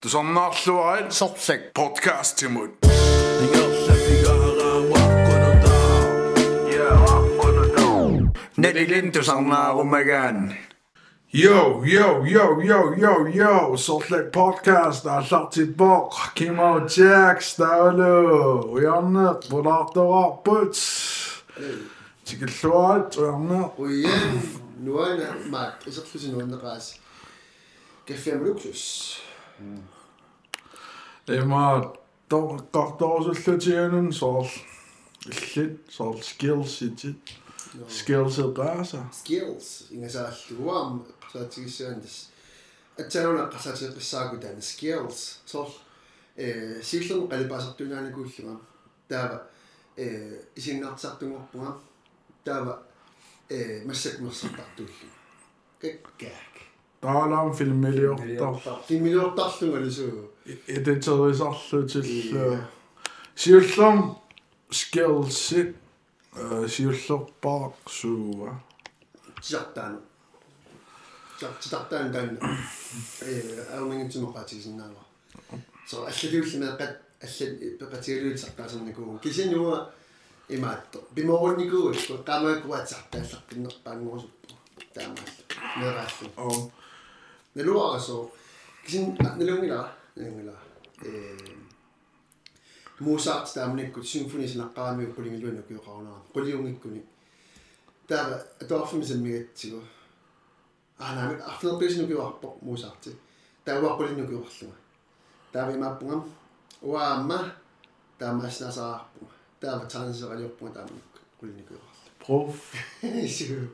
تسنعشوعل صوتك بودكاست تيمون Nettilin du savner rummagan. Yo, yo, yo, yo, yo, yo. Salt Lake Podcast er klar tilbage. Kim og Jack, Stavle og Janne. Hvor der er der arbejde. Tikke slået og Janne. Og igen, nu er jeg magt. Og så pludselig nogen, der rejser. Café med luksus. Каффиамлуксус има тоққарторусуллутианун соорл, иллит, соорл skills итит, skills эқааса, skills. Ингасааллуам qsaatigissuan tas атсануна qasaateqissaaku таана skills. Сор э силлун qalipasartunaanikууллуга таава э исиннаартсартунгорпуга таава э массакмерсартартууллу каккаак таалаам филмилиортар, фимилиортарлунга лусуу эдитерисарлутиллу, сиуллам skills ит, сиуллерпаақ сууа, тисартаану тисартаан таан э аумингитсумоqaатигисиннаава so аллалиуллимеэқат аллал пепатигалуутсартаасерникуу кисинуа имаатто биморунникуу qaamaakkuatsartaallaqqinnерпаангуусуппу таамаал. Нерааллу оо, нелуарасо кисин нелунгила нелунгила э Mozart таамниккут симфони синаққарамиу qulingilуана киоқарунаа qulиунгиккуни таава атоорфми саммигатсигу аанаа арфнерписинукиуарпо Mozart таава qulиннукиуарлуга таава имааппугам уаама таамаснасаарпу таава таансералиорпуга таамник qulинникиуарлу prof, сигу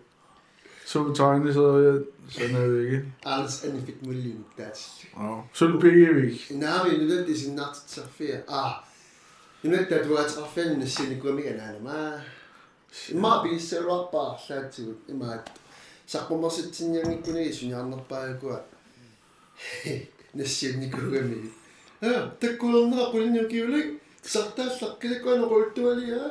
Så betegnende, this sådan er det ikke. Alles en fit muligt dansk. Ja. Så du pikker ikke? Nej, men nu ved det sin nat til ferie. Ah, nu ved det, du har til fændende sine gummierne, han er meget. Meget bil, så du. I kom Så på mig sætte sin hjemme i Indonesien, jeg andre bare går. Næsten i gummi. Ja, det kunne andre kunne ikke give dig. Så der kan det en du er lige her.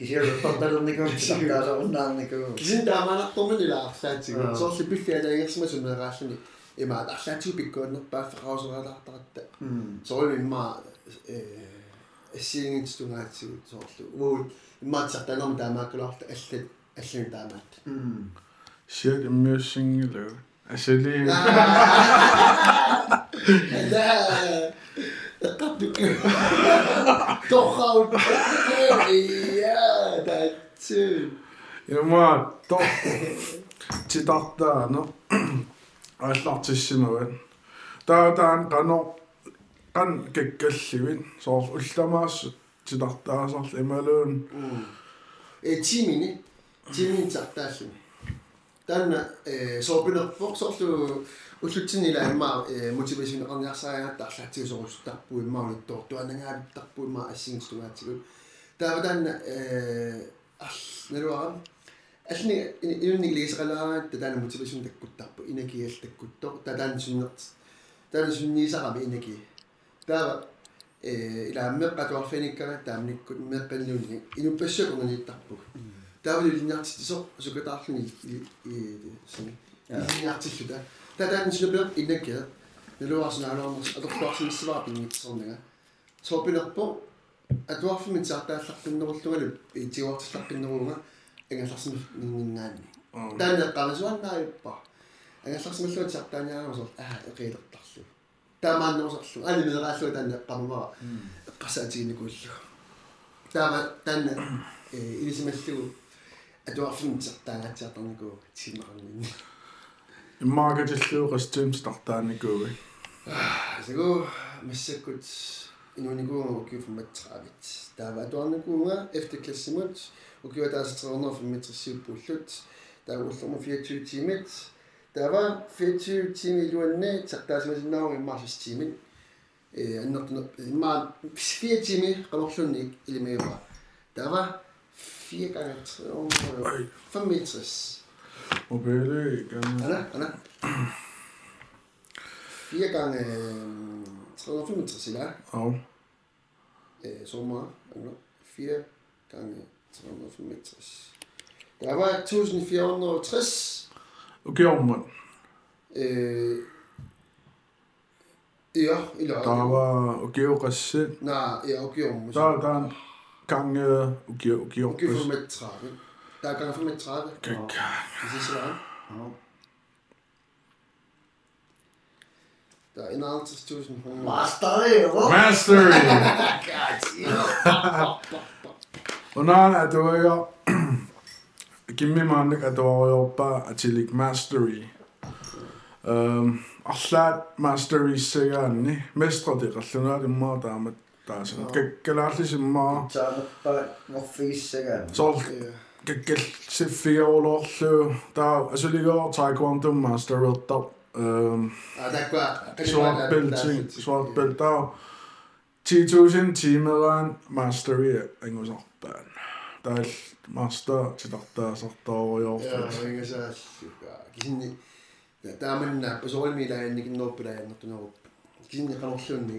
кисиорторторникуу таасаунаарникуу кисин тааманартормани лаарсаатигу соорли пиллиалаагерсма сумерааллани имаа арлаатигу пиккуаннерпааффақаусераалаартаратта сооли имма э эссиингитсугаатигу соорлу умуут иммаатсартаанерма таамааккулаарта аллат аллани таамаат shit immersion you know actually slår til sin noget. Der er der en ganor. Kan gik gældsivin. Så ultamas til der der så emalun. э тимини тимин тартааллу таана э соопинерпоқ соорлу уллутсинила имма э мотивашн арниарсаагаат арлаатигу сорустарпу иммаунуттор туанагаавиттарпу имма ассингстугаатигу таава таана э арл налуарам ални инунни лисералаагаат таана мотивашн таккуттарпу инакиал таккуттор таан суннерт таана сунниисарами инаки таава э илааммеққатуарфиниккага таамниккут меққаллуни инуппассакунаниттарпу таавли линниартит со сукатаарлуни и сами линниартиллута татаан сунапер инаккаа налуарсинаалуарнерс аторлуарсимиссаваа пингитсернага соопинерпо атуарфимин саартаалларпиннеруллугалу итигуартилларпиннерунга ангалларсими нингаанни таанеққарисуаннааюппа ангалларсималлуат саартааниарамасор аа эқилертарлу таамааннерусарлу али минерааллуа таанне эққармамара эққасаатигиникууллу таама таанне э илисималлугу атуарфимин саартаагаатсиарторникуу тимақарнинни I markedet til Røstem starter i går. асагу массаккут инуникууга укиуфматсаавит таава атуарникуунга эфтеклассимут укиуатаасатернер фиммитриссиуппуллут таагуллерма 24 тимит таава 24 тими илуанне тартаасмасиннаарун иммарсис тимит э аннертуна имма 4 тими qalorlunnik ilimiuqa vierkant, onder van Mitsus. Op hele, ik Anna, Anna. Vierkaart, eh, 365 idag. Ja. Eh, zomaar, ja. Vier gange meters. Der var 1460. Okay, man. Øh, ja, i. Der var, okay, og. Nej, ja, okay, om. Der, der, gange Georg Ungefähr bis... mit 30. Ja, gange 35. Ja. Das ist lang. Ja. Da innerhalb des Tusen. Mastery, oder? Mastery! Und dann, at du er... Gimmi mann, at du er jobba til ik mastery. Um, allat mastery sig anni. Mestra di gallwn ar imma damat. Dasen. Galatis yn ma. Ngoffis egen. Sol. Gagall siffi o'r ollu. Da, as yli go, taekwondo master rydal. A da gwa. Swart belt sy'n. Swart da. T2000 team ylan master i engos Da Dall master tidata sorta o'r ollu. Ie, engos all. Da mynd na, bys o'r mi da ennig yn nobr ennig yn nobr. Gyn ni pan ollwn ni.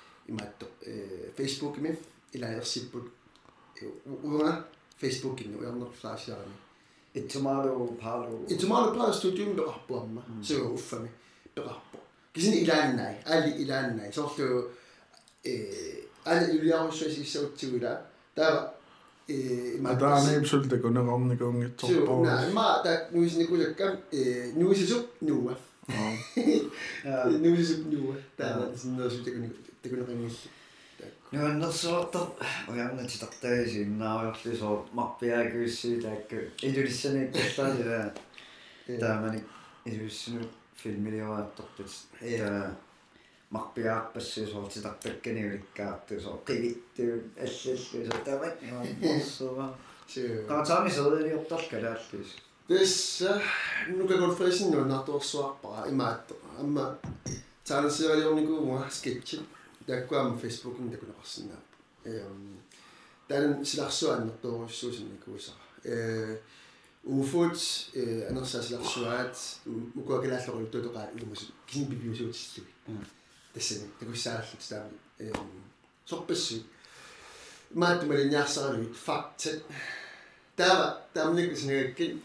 imatto facebookime ilaanersipput uuna facebookine ujarner flashilarami itsumaalo paalo itsumaalo paalo studium peqarpuamma suga uffami peqarpu kisini ilaannai ali ilaannai sorlu ali uliarussuisissautsigula taava Madame ei psyltä kun on omni kun et tuolla puolella. Nää, mä het nuisi niinku nuisi is nuua. Nuisi sup nuua. Tää on sinne syltä. kyllä niissä No en ole saattu ojannetsita töisiin, nämä on johti iso mappi ja kyllä siitä, niin että ei tyydissä niin kohtaan sitä. Tämä meni isyys nyt filmille jo ajattelin, että mappi ja appessi, jos olet sitä pekkeni ylikkää, että jos olet kivitty, essessi, jos olet tämä mossu vaan. Kansaamissa oli jo tarkkaan ähtiys. Tässä, nukekonferenssin on tuossa appaa, imä, että, imä, Täällä se oli jo niinku sketchit. Dunyoa, så det sender mig så kan man ikke sige, om man skal tage. Der var jo fantastisk.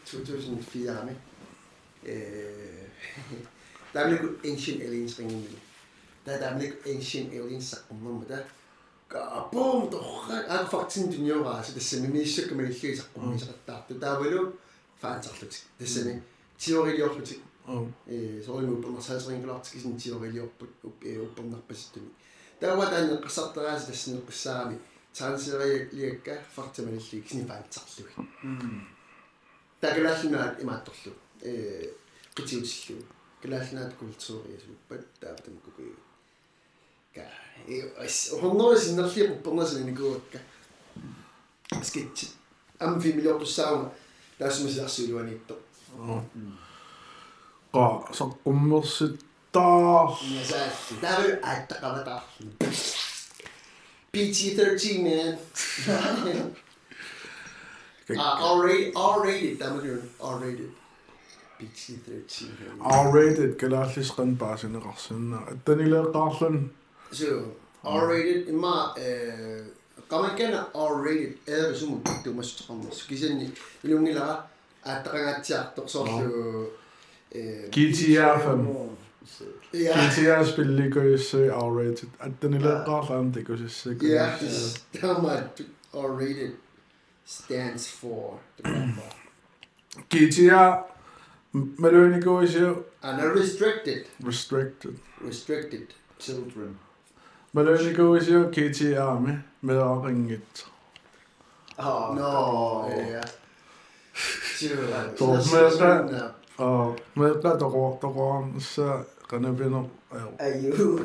Det sender teori jo lidt. Eh, så er det jo på mig selv ringe klart, skal sådan teori jo på på på nok bedst. Der var den qasartaras det sender på sami. Tanseri liekka fakta man ikke sådan fantastisk. Der kan lade sig i matorlu. Eh, kutillu. Kan lade sig kulturi, så på der honores e energia por nós nem gosta ik que am fi melhor de sauna das mas já se o anito ó só como se tá mas é dá ik a tacava tá PG-13 man R-rated R-rated R-rated PG-13 R-rated kyllä siis kantaa sinne kassin että niille taas on So, R-rated, ima, kamakana R-rated, eda sumu much masuqamu. Sukisen, ilungi laga, attaqangatsiartoq sorlu... GTA 5. GTA spilli kuissi R-rated. Atta nila Ja, tikuisissa. Yeah, tämä R-rated stands for. GTA Meloni kuissi. And restricted. Restricted. Restricted children. Malönikuusio KTR-mi medaqingit. Oh, Nå, ja. Tuo meiltä- Oo, meiltä toko toko se kanapino. Aju.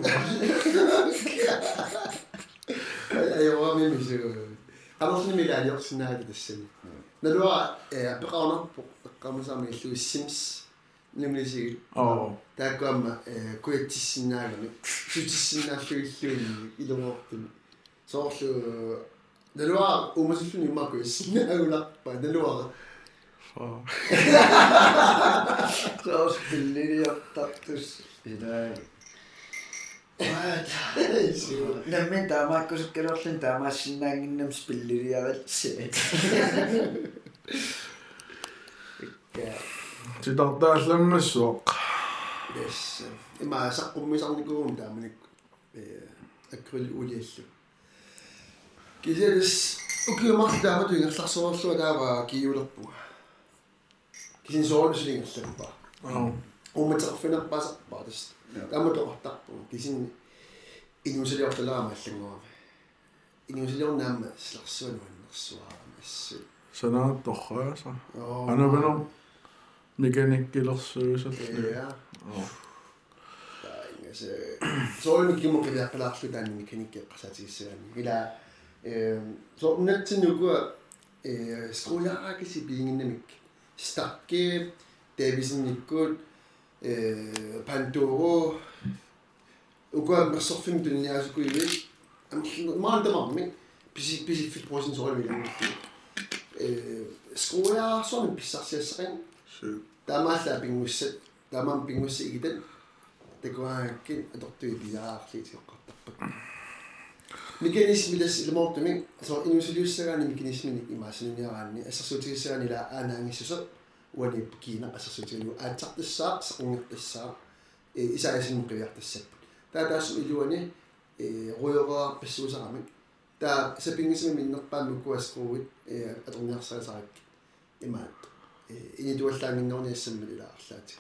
Jeg var med mig så. Han har sådan mit allier sådan her det selv. Når du har eh beregnet på kommer 眠れしいあ大学は、まあえー、これ自身なるの不自身な人一人に挑もうってそうしゅうでるは面白いにうまくしなうらっぱでるはそうしゅうねりやったとし偉い Nämmin tamaikkoiset kerrotlin tamassin näinkin nem spilliriä vetsee. Mikä? Titartaallammassuaq. Yes. Ima saqqumisarnikuun taamanik eh akryl uliallu. Kiselis ukiumarlu taamatu ingerlarsorlua taava kiulerpua. Kisin soorlusilingerlappa. Oo. Ummaterfinerpasarpaa tas. Taamatoqartarpu. Kisin inuusaliortalaamaallanguama. Inuusaliornaama slarsuanuannersuaama assu. Sanaat torraasa. Oh. Mechanic Dealer Services. Ja. Oh. Soin kimo kaya palasli tani mechanic kasatisiran. Ila so unatin nuku skola kasi bingin namik stakke Davison nikut Pantoro ukua mersorfim tunniasukui maantamarmik pisi pisi fitprosin soin milangutti. Skola soin pissarsiassaqin. Syy. Таамаалла пингуссат таамаам пингусси игитан такуааккин аторtuи пиаарлиитиоққартарпак механизми дас илмоортуми со инусилиуссагаани механизмини имаасануниараанни ассерсуутигиссагаани ла аанаангиссуса уани кина ассерсуутигилу аатсартассаа сақунгертассаа э исаасимму қивиартассаппут таа таасу илуани э руйораа пассуусарамик таа сапингисми миннерпааммуккуаскууит э аторниарсаасарак имаат инитуаллаангиннерниассаммали лаарлаати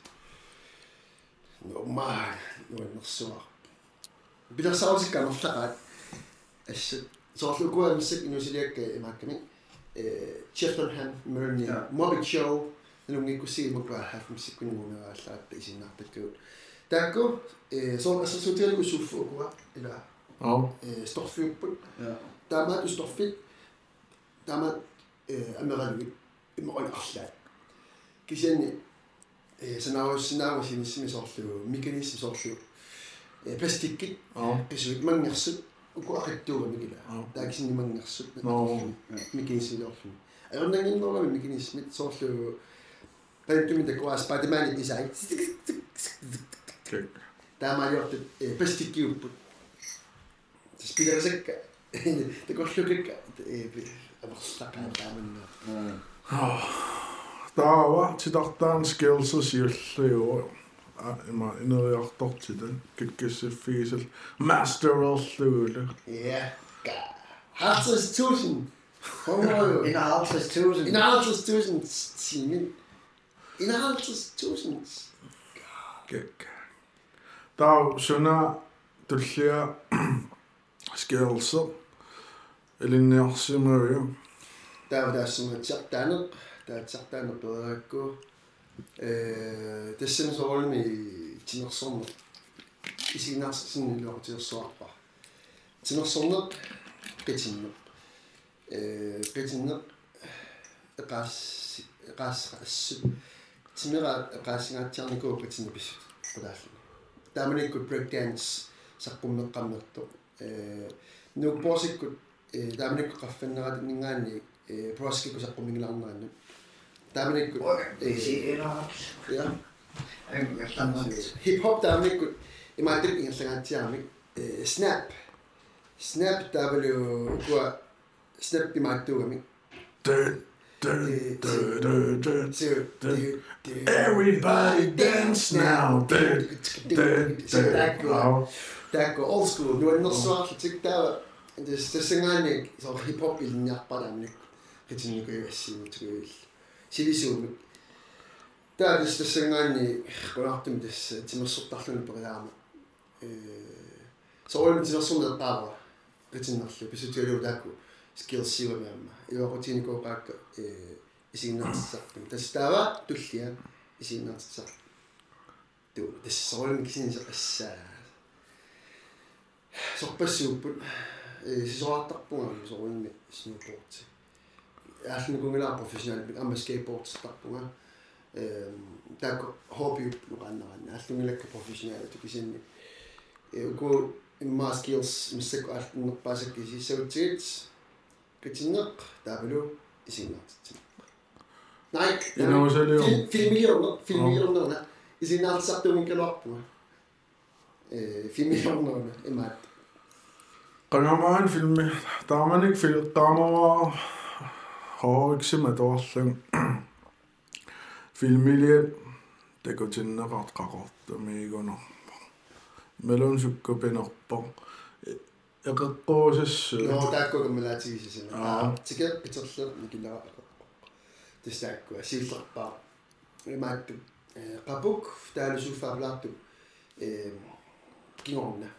нормаа нуаннерсуар билерсаусикканерлaqaat асса соорлукуа миссак инусилиакка имаакками э Cheltenham Marine Mobbit Show нунгиккусигимакуа хафмсиккунигумерааллаатта исиннаартаккуут таакку э соор ассасуутиалугу суффуукуа ила Oo. э сторфиуппут Ja. таамаат усторфит таамаат э амералугит имморал арлаат кисиани э санааруссинаагу синиссими соорлугу механизм соорлугу э пластиккит Oo. писуит мангерсут уку ақиттууга мигила. Аа. таакисини мангерсут Ноо. механизмилоорлу аернангиннерами механизмит соорлугу пантуми такуа спадемани дизайн Kek. таамаалиортут э пластиккиуппут спилерсакка такорлукакка э амерлақаа тааманнаа Таава титартаан skills юллиу а има инериартортита киккиссиффигисал мастерерлугула Ja. Hartz tusind. Kommer En halv tusind. En halvtreds tusind timen. En halvtreds tusind. кек таа суна туллиа skills элинниарсимавиу Der var der sådan et tjert dannet. Der er et tjert dannet bedre at gå. Øh, det er simpelthen så roligt med Tina Sommer. I sin næste sådan en Eh, Proski kun kumingilannainen. Tämä meni kuin... Ei, Joo. Hip hop tämä meni kuin... Ja mä ajattelin ihan sanaa, että Snap. Snap tämä oli jo... Snap mä ajattelin. Everybody dance now. Tämä on old school. Nu er det noget sort, så tænkte der... Det er sådan en hip hop-linje, bare der, Everybody dance now. Такко такко old school нуаннерсуарлутик таава this тасангаани соо хип хоп илниарпараамник китинникуйассиутугуил сивисуумик таадис тасангаани qulaartum тасса тимерсертарлуни периаама э соорнитинерсорнеэққаава qitinnarlu писутиалуутаакку skillsiuamiamma иуақутиникуоқаакка э исигнартиссартум тастаава туллиа исигнартиссар ту тассорин кисинисеқассаа сорпассууппут э сисоартарпунга соринми снупорти aslında profesyonel bir ama skateboard tappunga tak hobi lukannaranna allungilakka professional tukisinni uku imma skills missakku allinnerpaasakki sissautsigit kitinneq taavulu isinnaartitsin Nike inausaliu filmiljoner filmiljonerna isinnaartisartuminkaluarpunga filmiljonerna imaat qangamaan filmi taamanik fil taamara hoiksima toollun filmiliet tekotinneqart qaqortumiigunerpa melun sukkupinerpa eqeqquusassu ноо таакку каммалаатигисисина Аа. тике питерлер никилара тестаакку асииллерпаа имаатту э qapuk taalusuffaavlaartu э кингорна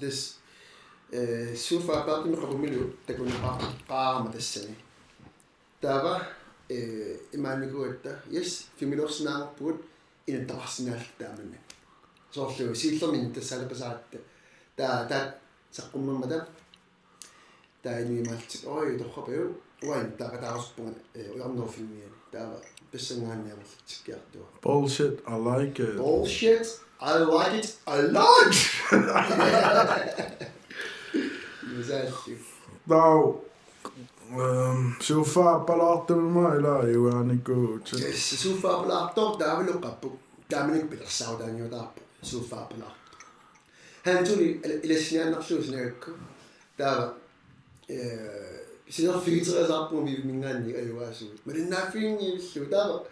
тес э суффаапаартуми qapummilu такунапаа qaama тассани таава э имааникуатта yes фимилорснаарпугут инаттарсинаал тааманна соорлу сииллермин тассалапасаатта таа таа саққуммаммата таа инимаалтик ой торхапаю уайн таа таарспунга э уярнерфилмиани таава писсангаанниамерлтиккиартуа bullshit i like it. Bullshit I like it a lot شوفا بلاطو ما لا يواني كوتش شوفا بلاطو تعمل قبو تعمل بلا ساودا نيو دابو سوف بلاط هانتوني إلى شنو نقصو شنو هكا دابا شنو في تغيز ابو بي من عندي ايوا شو مرنا نافين شو دابا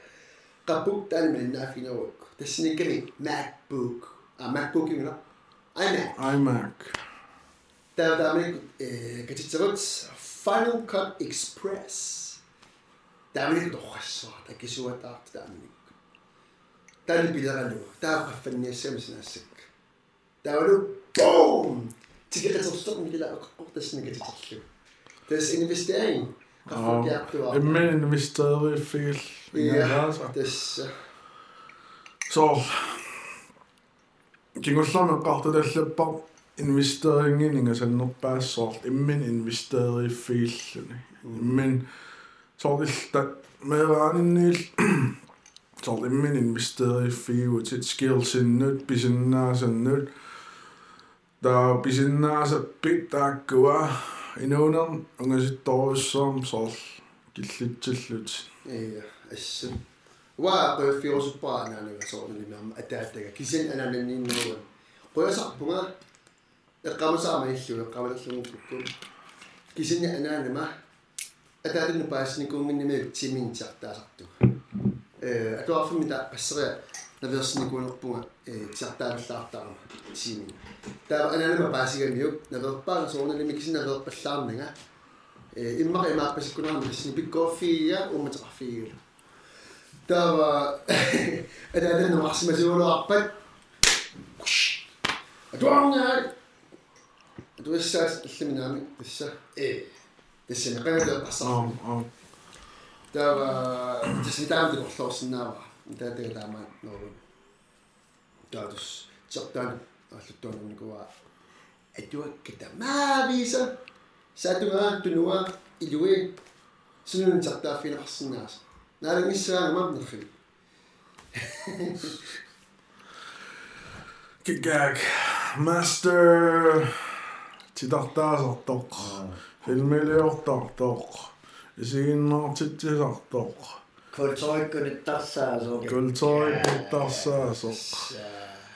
قبو تعمل من نافين وك تسني كري ماك بوك ا ماك بوك هنا اي ماك اي ماك دابا تعمل كتشتغل Final Cut Express. Damnig tohassa, takisuwa taht damnig. Tani bilaganu, taqa fanniassam sinassak. Tawalu, boom! Tikiqatorstoqni kila aqortasni katitarlu. Das investering. Qaffarkiaqtuwa. Imman investering fil. Ja, das. So. Kingullamen qartatallappa investeringan inga sen norpaa sort immin investeri fiilluni immin sortillta meeraaninniil sort immin investeri fiutit skillsinnut pisinnaasannut taa pisinnaasappi taakkua inuunern ungasittorussam sort killitsillut iya assan waa qoyaffiorusuppaanaananga sornilimaama ataataga kisin anananniinneruan qoyasarpunga eqqamasaama illu eqqamalerlungukku. Kisin anaanama ataatinnu paasnikuunginnimi timintiartaasartu. Э атуарфми та пассериа наверсникуунерпунга э тиартааваллаартарама тимин. Таа анаанама паасигамиук наверпаага соорналими кисин наверпаллаарнага э иммаqa имааппасиккунаарми тассини пиккооффиия умматеқарфигила таава атаатанну марсимасуулуарпат атуарнаа атуиссаас иллиминаами тасса э тассани qanata qassar aa таава тассани таамти орлоорсинаава таатага таама нору таатус чертаан аллуттуанерникуа атуакката маависа сатуга тунуа илуи сунун чертааффинарсинаас наалагиссаангамам нерфи Gag Master 지닥다서 떡. 빌미를 떡, 떡. 이신나 치치석 떡. 걸쳐이 끄니 따싸서. 걸쳐이 끄니 따싸서.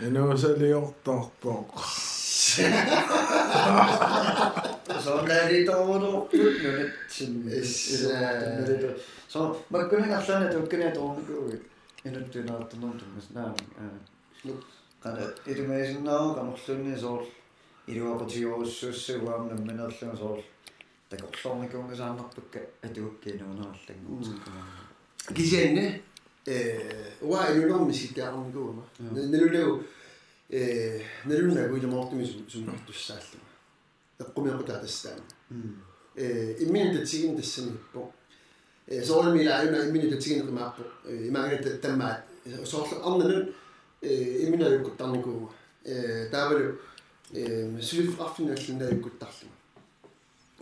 이노세리 떡, 떡. Zo leid ik dan wel op Zo, maar kunnen we zijn dat we kunnen het ongegroeid in het tunnel te noemen, dus nou, ik kan het niet meer zien nou, ik kan nog. Iluaqutiorussuussuguam nammanerlunga soor takorlornikuungasaannarpukka atuukkiinuunerallanguutikkuma кисианне э уа илулерми ситаарникуума налулау э нэрүнэ гуилмоортми суммартуссааллума эққумиақутаа тассаана э иммин татсигин тассаниппо э соолмила аюна иммин татсигин қимааппо имаагана таммаат соорлу арнанун э иммина юкуттарникууга э таавалу э сулиффарфиналлуна юкуттарлума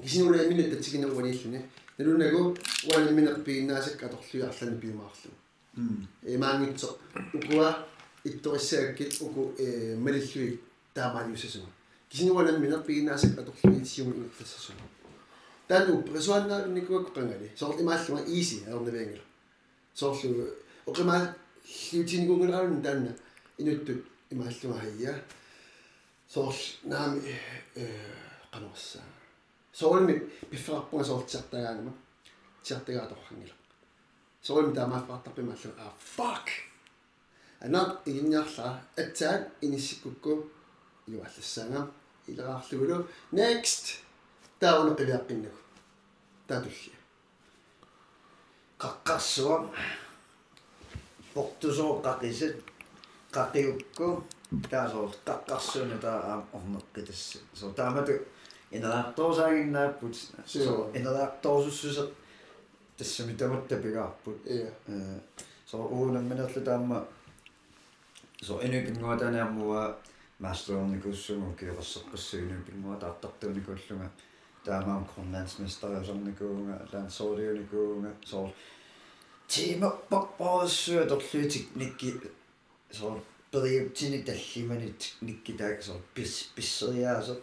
кисинула иммин татсигинеруаниллуни нэрүнагу уан имминерпигиннаасак аторлуяарлани пиумаарлу имаангитсо укуа e malilluik taamaaliussasuma kisinualan minerpiginnaasак atorluitsiumi inertassasuma тану пресуаннаанникуак qangali соорл имааллуга easy аернавиангила соорл оқимаа лиутиникунгулаарун таанна инуттут имааллуга хайя наами э qanорса соорми пиффераппунга соортиартагаанама тиартагааторхангила соорми таамааффартарпимааллуга а fuck! Анаа игинниарлаа атсаат иниссиккукку юаллассаага илераарлугулу next! Тауна пивиаққиннагу таатулли qaqqarsuam portusoo qaqisat qaqiukku taasoo qaqqarsuuna taa orneqqitassa so taamatu ineraartoosaaginnaapпут so ineraartoosussuseq тассами таматта пигаарпут иә э so uunamminerlu taamma so inupinguataanaammuа мастерникуссугу киерсеққиссуину пингуа таартартууникуллунга таамаам грønlandsmesteriusarnikuunga landsordioonikuunga соор тимаппарпаруссуа торлуутик никки соор периуптини таллимани никки таак соор пис писсериаасо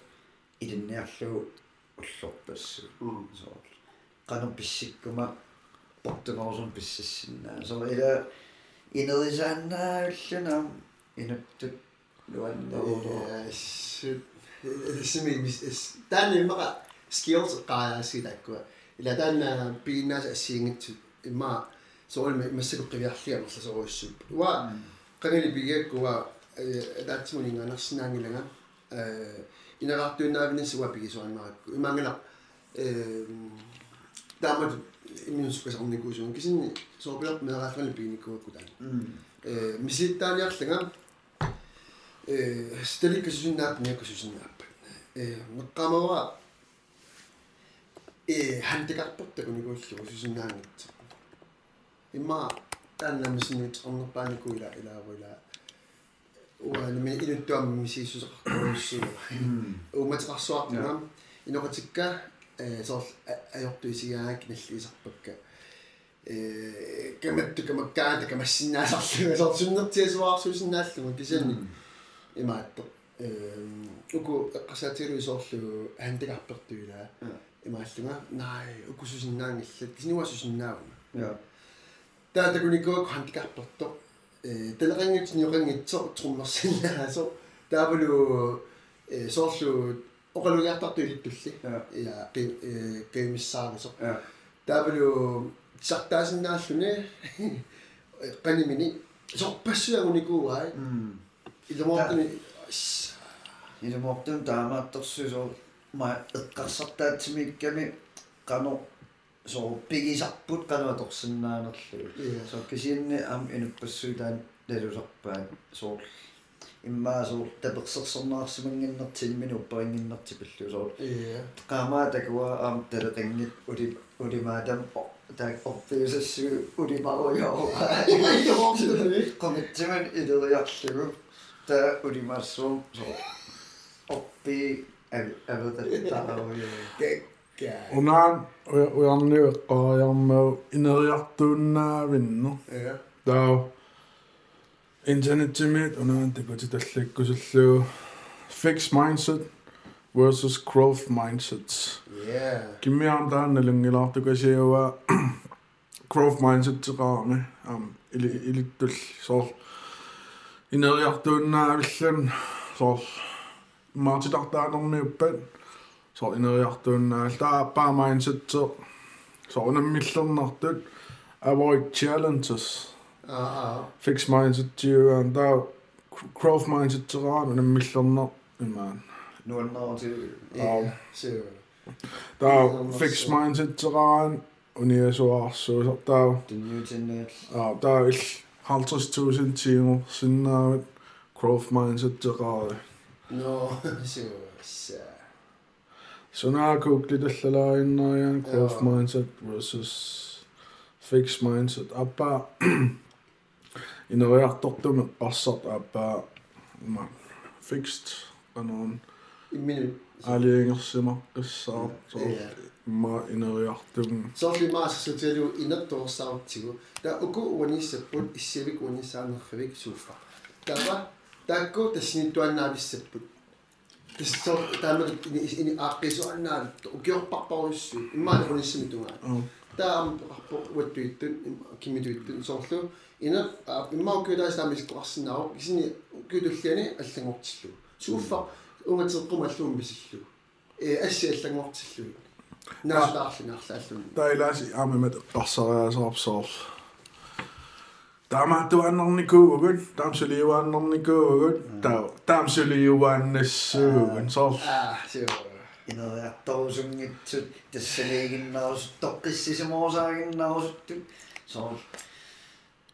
илинниарлугу уллорпассу соор кану писсиккума португорсун писсассиннаа соор ила инерисааннааллунаам инуттут луаннерулоо сими мис тааннимаqa skills qaayaasigitakkua ila taanna piinnaas assiingitsu imma soolmi массакуққивиарлиамерла соруиссуп уа qangili pigiakkuwa таатсимунингаанерсинаангилага э инераартууннаавинин суа пигисуаннаракку имаангала э таамат имминсукасарникуусуун кисинни соопилерп меэрааллани пигиниккуакку таана э миситтааниарлага э стеликкасусиннаап ниаккасусиннааппа э меққамава э хантикарпортаку никууллугу сусиннаангитсо имма тааннамисинит орнерпааникуила илааруила уанами инуттуамми мисииссусеқарторуссуга ууматеқарсуартугам иноқатикка э соор аёртуисигаак наллиисарпакка э каматту камаккаата камассиннаасарлуга соор суннертиасуаарсусиннааллуга кисани имаатто э уку эққасаатилуи соорлугу хантикарпертуилаа имааллуга най укусусиннаангиллат кисинуасусиннаауна я таатакуникуак хантикарперто э телерингит ниорингитсо труммерсиннаасо таавалу э соорлу оқалугиартарту илиттулли я э геймиссаарисо я таавалу сартаасиннааллуни qaнимини сорпассуагуникууай илумоортани илумортун таамаатторсусоо ма эққарсартаатсимикками қано so pigisarput qanuatorsinnaanерлу so kisiinni am inuppassуутаан налусарпаат so иммаа so таперсерсернаарсимангиннертилмини уппарингиннерти пиллу so э qaamаа такуа am талеқингит ули улимаатам так оппиусассу улимаруйоо комитсиман илериарлугу та улимаассуум so оппи авататтааруйоо Unaan uyanniuqqaajarmu ineriartuunnavinnu. Ja. Tau internettimit unaan tikuti tallikkusillugu Fix mindset versus growth mindsets. Yeah. Kimmiaan taanna lungilaartukasiuwa growth mindset tiqaarni am ilittul soor ineriartuunnaavillun soor maatitartaanerniuppat soineriartuunnaallaa appaamainsetso sounamillernertut avoid challenges. Аа fix mindset-tiugaan taa growth mindset-teraan unamillerner imaan nuannerti see taa fix mindset-teraan униасуарсуусар таа тиньютиннаал аа таа ил 50000 тингор синнаавит growth mindset-теқари но see So narco glitterlalainerian, growth yeah. mindset versus fixed mindset. Appa ignorertortumme passat appa ma fixed anon minu aliangersimaqqissaa so ma ignorertum. So li ma se telu inattorsaartigu ta uku unisapput issivik unisaanerrivik suuffa. Tapa takku tassinittuannaavissaput тассинитуаннаависсаппут тассор таамак ини ааққисуаннаавит укиорпарпаруссу иммаана униссимитунгаа таам арпо уаттуиттун кимитуиттун соорлу ина иммаа кюдаас таамисқарсинаару кисини кюдуллиани аллагортиллу сууффа унгатеққума аллуум бисиллу э асси аллагортиллу наасутаарлинарлааллун таилааси аамимат qassariasaarpsoor таамааттуаннарникуугун таамсулиуааннарникуугун таа таамсулиуааннассуугун соор аа сио инериарторусунгитсут тассалиигиннарус тоққиссисимоосаагиннаруссуттут соо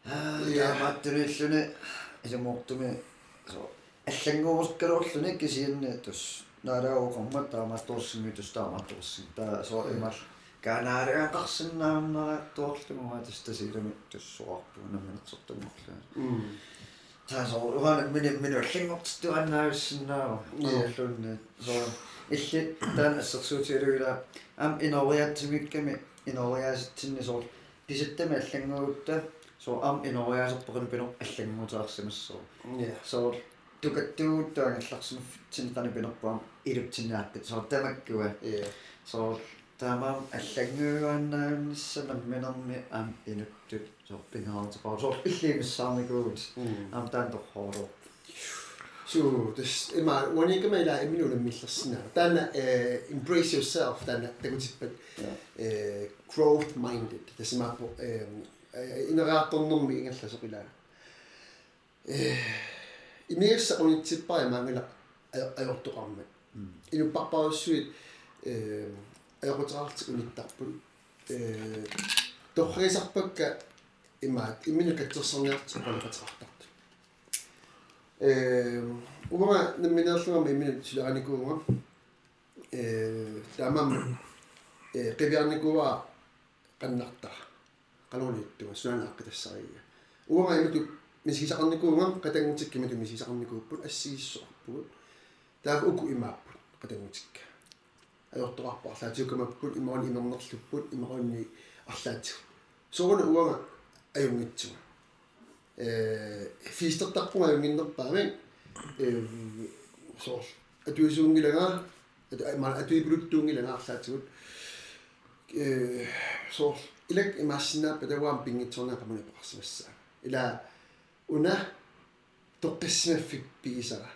аа таамааттуниллуни исумортуми соо аллангуурскалуурлуни кисиинни тус наалаагоқармат таамаатторсимми тус таамаатторсим таа соо имал канаариақарсинаамнера тоорлугума тастасилами туссуарпуна минерсортуморлаа м таасоо угаана мини мини аллангортитуаннаависсиннаава Joo. иаллунни соо илли таан ассерсуутиалуила ам инориатсимикками инориааситсинни соо писаттами аллангуутта соо ам инориаасерпоқин пинер аллангуутаарсимассоо я соо тукаттугуттаангилларсимаффитсини тани пинерпаам илутсинааққит соо тамаккуа я соо таамаам аллангуааннаамниссанам минерми ам инуттут соо пингаартепаа соо иллимиссаарникуут м ам таан торхоолоо so this ima wanikamaila iminuna millersinaa taana embrace yourself taana takutippat Ja. eh growth minded. Tasimaapo ineraaqtornermi ingallasoqilaa eh imiassa unitsippai maangala ajortoqarmat inupparpaussuit eh ajoqutaarti unittarput eh torrisarpakka imaat imminukatserserniarti qolaqatartartu eh uga namminerlugama imminut sulaanikuunga eh tamam eh qiviarnikuwa qannarta qalunittuga suanaaqqitassaria uga imatu misisaqarnikuunga qatangutikkimitu misisaqarnikuupput assigissorput taak uku imaapput qatangutikka ajortoqarpa arlaatiukamapput imaani imernerlupput imarunni арлаатигу сорuna уага аюнгитсуга э фистертарпунга аюнгиннерпаами э соор атуисуунгилага ма атуипулуттуунгилага арлаатигут э соор илак имаассинааппа таваам пингитсорнаа пақарсимассаа ила уна тоққиссимаффик пигисара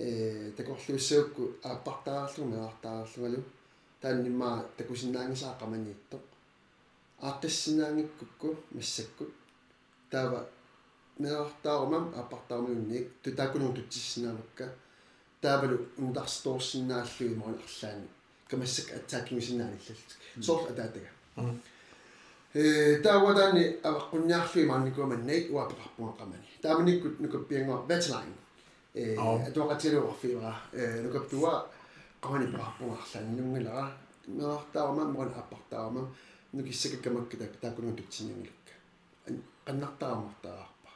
э такорлуиссаукку ааппартаарлугу меартаарлугалу тааннимаа такусиннаангисаақаманиитто аартассинаангиккукку массаккут таава меартаарумам ааппартаармиунник тутаакунур тутсиссинаамакка таавалу ундарстоорсинааллуи морин арлаани камассак аттааккимисинааниллалт соор атаатага э таавадаани аваққунниарлуи маанникуаманнай уапеқарпуақамани тааманиккут нукаппиангуа ветлайн э атуақатилуарфиуара э нукаптуа qawani paarpungarlan nungilara meartaarama muan appartaarama nukissakakkamakka taakkunun tutsinangilakka qannartaamartaarpa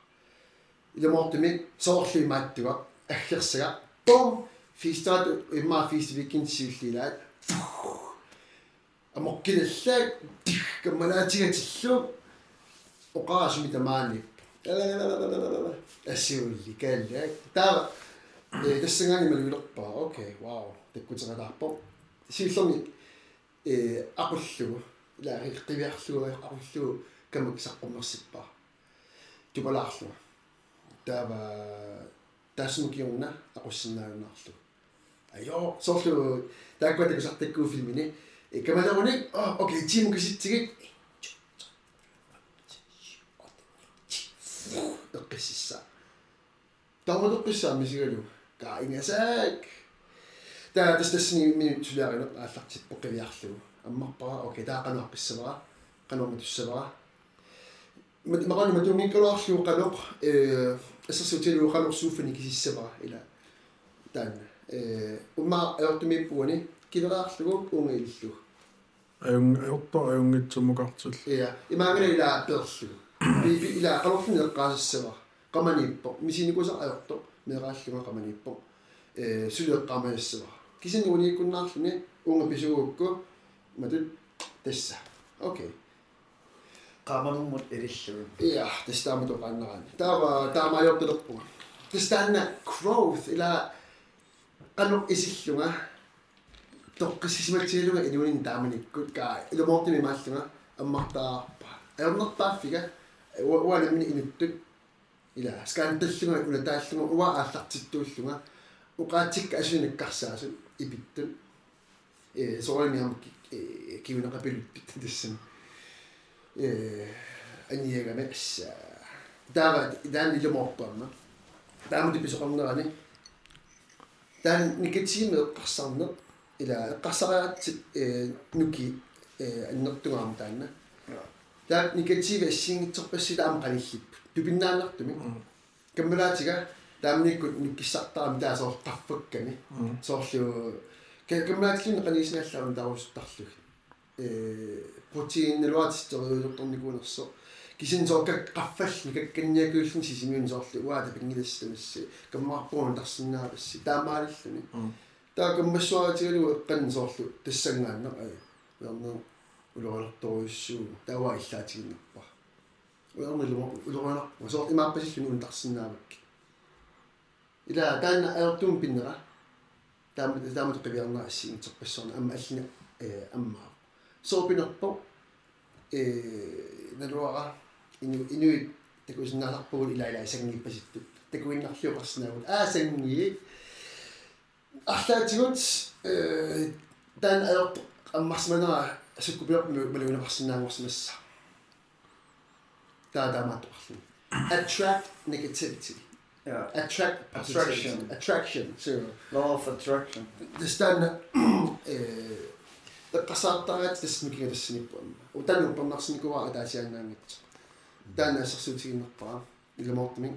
ilamortumi soorli maattuga aggersaga pom fistaat imma fistivikin siullilaat amorkinallaak kammalaatigatillu oqaasumi tamaani ассиулли кааллаак таава э тассангаани малуилерпаа окей вау. Таккутералаарпо сиуллерми э aqullugu илаари qivиарлугу aqullugu камак саққумерсиппаа тупалаарлу таава таасмукиорна aquссинаагунарлу айо соорлу тааккуатаку сартаккуу филмини э камаларуник а окей тим киситсигит эққиссисса таамалеққиссаа мисигалу ка ингасаак таа тастассини минут сулиаринеқ ааллартиппо қивиарлугу аммарпара окей таа канааққиссавара канорма туссавара maqani matuminkaloarluuqaloq э ассерсутилуuqaloqsuuffani кисиссава ила таанна э умма аёртумиппуани килераарлугу унгилиллу аюн аёрто аюнгитсумукартил иа имаагала ила перлугу би ила qalorluni eqqaasassava qamaniippo misinikуса аёрто мерааллуга qamaniippo э сулеэккаамаяссава кисини унииккуннаарлуни унга писугукку матут тасса окей qamanumмут илиллугу Ja, det stammer du brænder an. Der var der var jo det på. Det standa growth eller kanu isihlunga. Tokkisismatsilunga inunin damani good guy. Ilo mo timi mallunga ammarta. Ernerta figa. Wa na min inuttu. Ila skantallunga una taallunga wa allartittuullunga. Uqaatikka asunikkarsaasun ipittun. Э соорми ам кивунақапилуппит тассана аниагаме асса таава таан илуморпаама таамути писоқарнерани таан никатсиме эққарсарне ила эққарсариатсит э нуки э аннертугаама таанна таа никатсиве ассингитсерпасси таама қалиллип тупиннааннартуми каммалаатига таамниккут нуккиссартарами таасоор qaffakками соорлу каммалаатиллуни qaнииснааллаарам таарустарлуг э протеиннелуатистериулерторникуунерсо кисин соокак qaffalli какканниакуиллун сисимиун соорлу уаата пингилассамасси каммаарпуун тарсинаапасси таамаалиллуни таа каммассуаратигалу эққан соорлу тассангаанна ай вернер улоралерторуйуссуу тава иллаатигиннаппа уернилу улорана соор имааппасиллуни ун тарсинаавакки ила таана аертуум пиннера таама таама тоқивиарнаа ассигинтерпассорна амма аллина э аммаа soopinarpo э налуара ину инуит такусиннааларпугул илаилаасангиппаситту такуиннарлиоқарсинаавут аасангии арлаатигут э дан аерт аммарсманера суккупиорпу малуинапарсинааварсимасса таатаамааттоқарлу attract negativity ja attract Attraction. attraction so law of attraction тестан э эққасаартараат тассмикига тассиниппуамма утану пернарсиникуа атаасианнаангитсо таана ассерсуутигиннерпара иламоортумик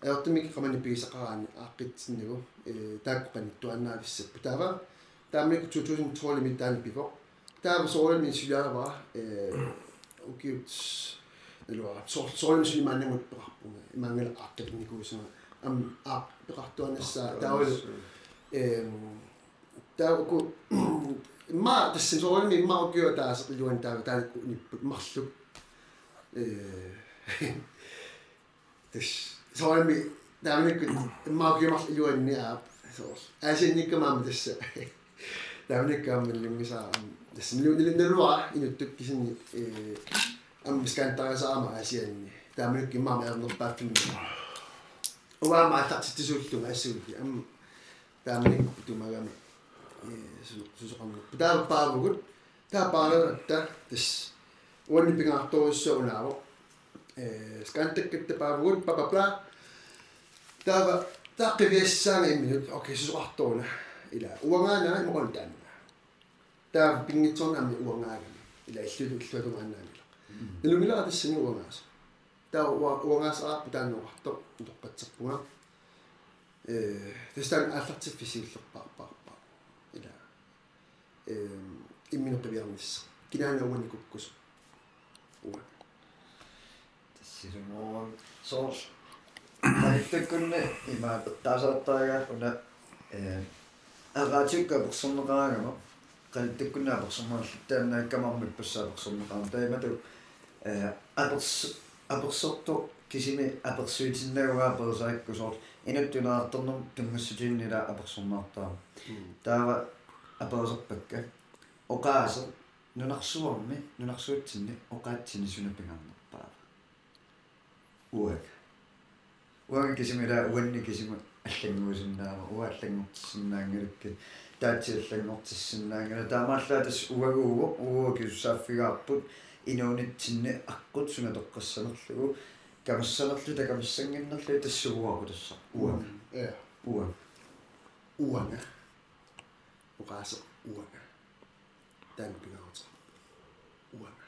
аёртумик қамани пигисақараани ааққитсиннагу э тааккоқани туаннаависсаппу таава таамик 2012 der var solo mencionaba eh ukits elua solo mencioni manne mut parappunga mangala arteknikuisuna am der var der var tauku ma tässä solo mi ma ukyo taas der, tää tää marluk eh täs solo mi der var nyt ma ukyo marluk juon ni a so äsinnikkä mä tässä Därmed kan väl missä tässä oli ne ruoa inuttukkisin ammiskan tai saama asian tämä nytkin maa meidän on päättynyt. Oma maa tatsi sultuma sulti. Am tämä niin tumagan sus on. Pitää paavu kun tämä paavu että tässä on niin pinga toissa on avo. Skantekkitte paavu kun papa pla. Tämä tämä keviessään ei okay Okei, sus ahtoona. Ila. Uomaan näin, mä oon. Таа пингитсорнаами уангаагами ила иллулу иллуатунгааннаамила налунгилаа тассани уангааса таа уангаасааппу тааннуқарто тоққатсерпунга э тастан ааллартиффисииллерпаарпаа ila ehm имминеқивиарнисса кинаангауаникуккус уа тассилумоо соор таиттаккунне има таасааттаага уна э агаатикка персонеқаагама qalittakkuna persornaalluttaannaakkamarmik passaa persorneqaama taimatu э аперс аперсорто кисими аперсуитиннагугаа персаакку соор инуттунаартэрнум тунгассутииннила аперсорнаартаа таава аперсерпакка оқаасер нунарсуарми нунарсуутсинни оқаатсини сунапингарнерпаа уак уак кисимила уанни кисима аллангуусиннаама уааллангортиссиннаангалукки таатсиаллангортиссиннаангала таамааллаатас уагууго ууо кисуссааффигаарпут инуунитсинни аққут сунатоққассанерлугу камассанерлу такамассангиннерлу тассугуару тасса уак э. Уак уанга угааса уанга таан пингарута уанга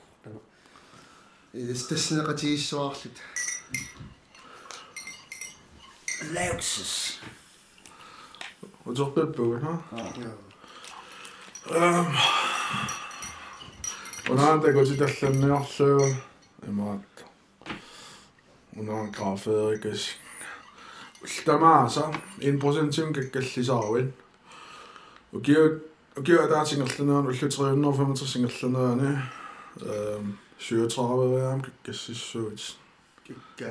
Istasinaqatigissuarlut. Leuxus. Utorpelpugu, ha? Ehm. Unaanta kutsi tallanniorluu imaat. Unaan graafeerikas. Ultamaasa 1%im kakkallisaarvin. Ukiu ukiu ataatingerlunaanu ullutriunnerfamatersingerlunaani. Ehm. 37 var ham kassissuut kikka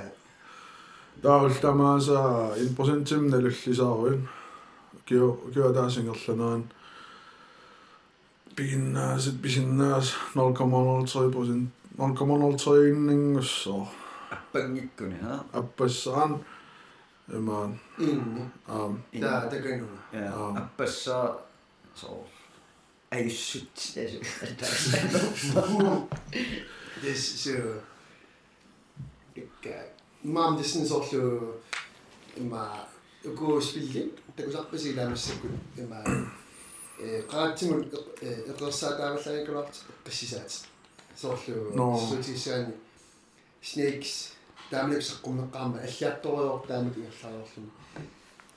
taultamaasa 1% timna lullisaaruin kio kio taasingerlanaan piinnaasit pisinnaas 0,03% 0,03 inningusso appangikkuni ha? Appassaan emaan inni am. Taa takanuna ja appassa so ei sytt сё кикка мам дисэн соорлу има уку спилли такусарпаси таамассаккут има э qaatsimul эқерсаатааваллагикулаарт қиссисаат соорлу No. сутисаани snakes таамлик саққуммеққарма аллиарториор таамик ингерлаарууллуми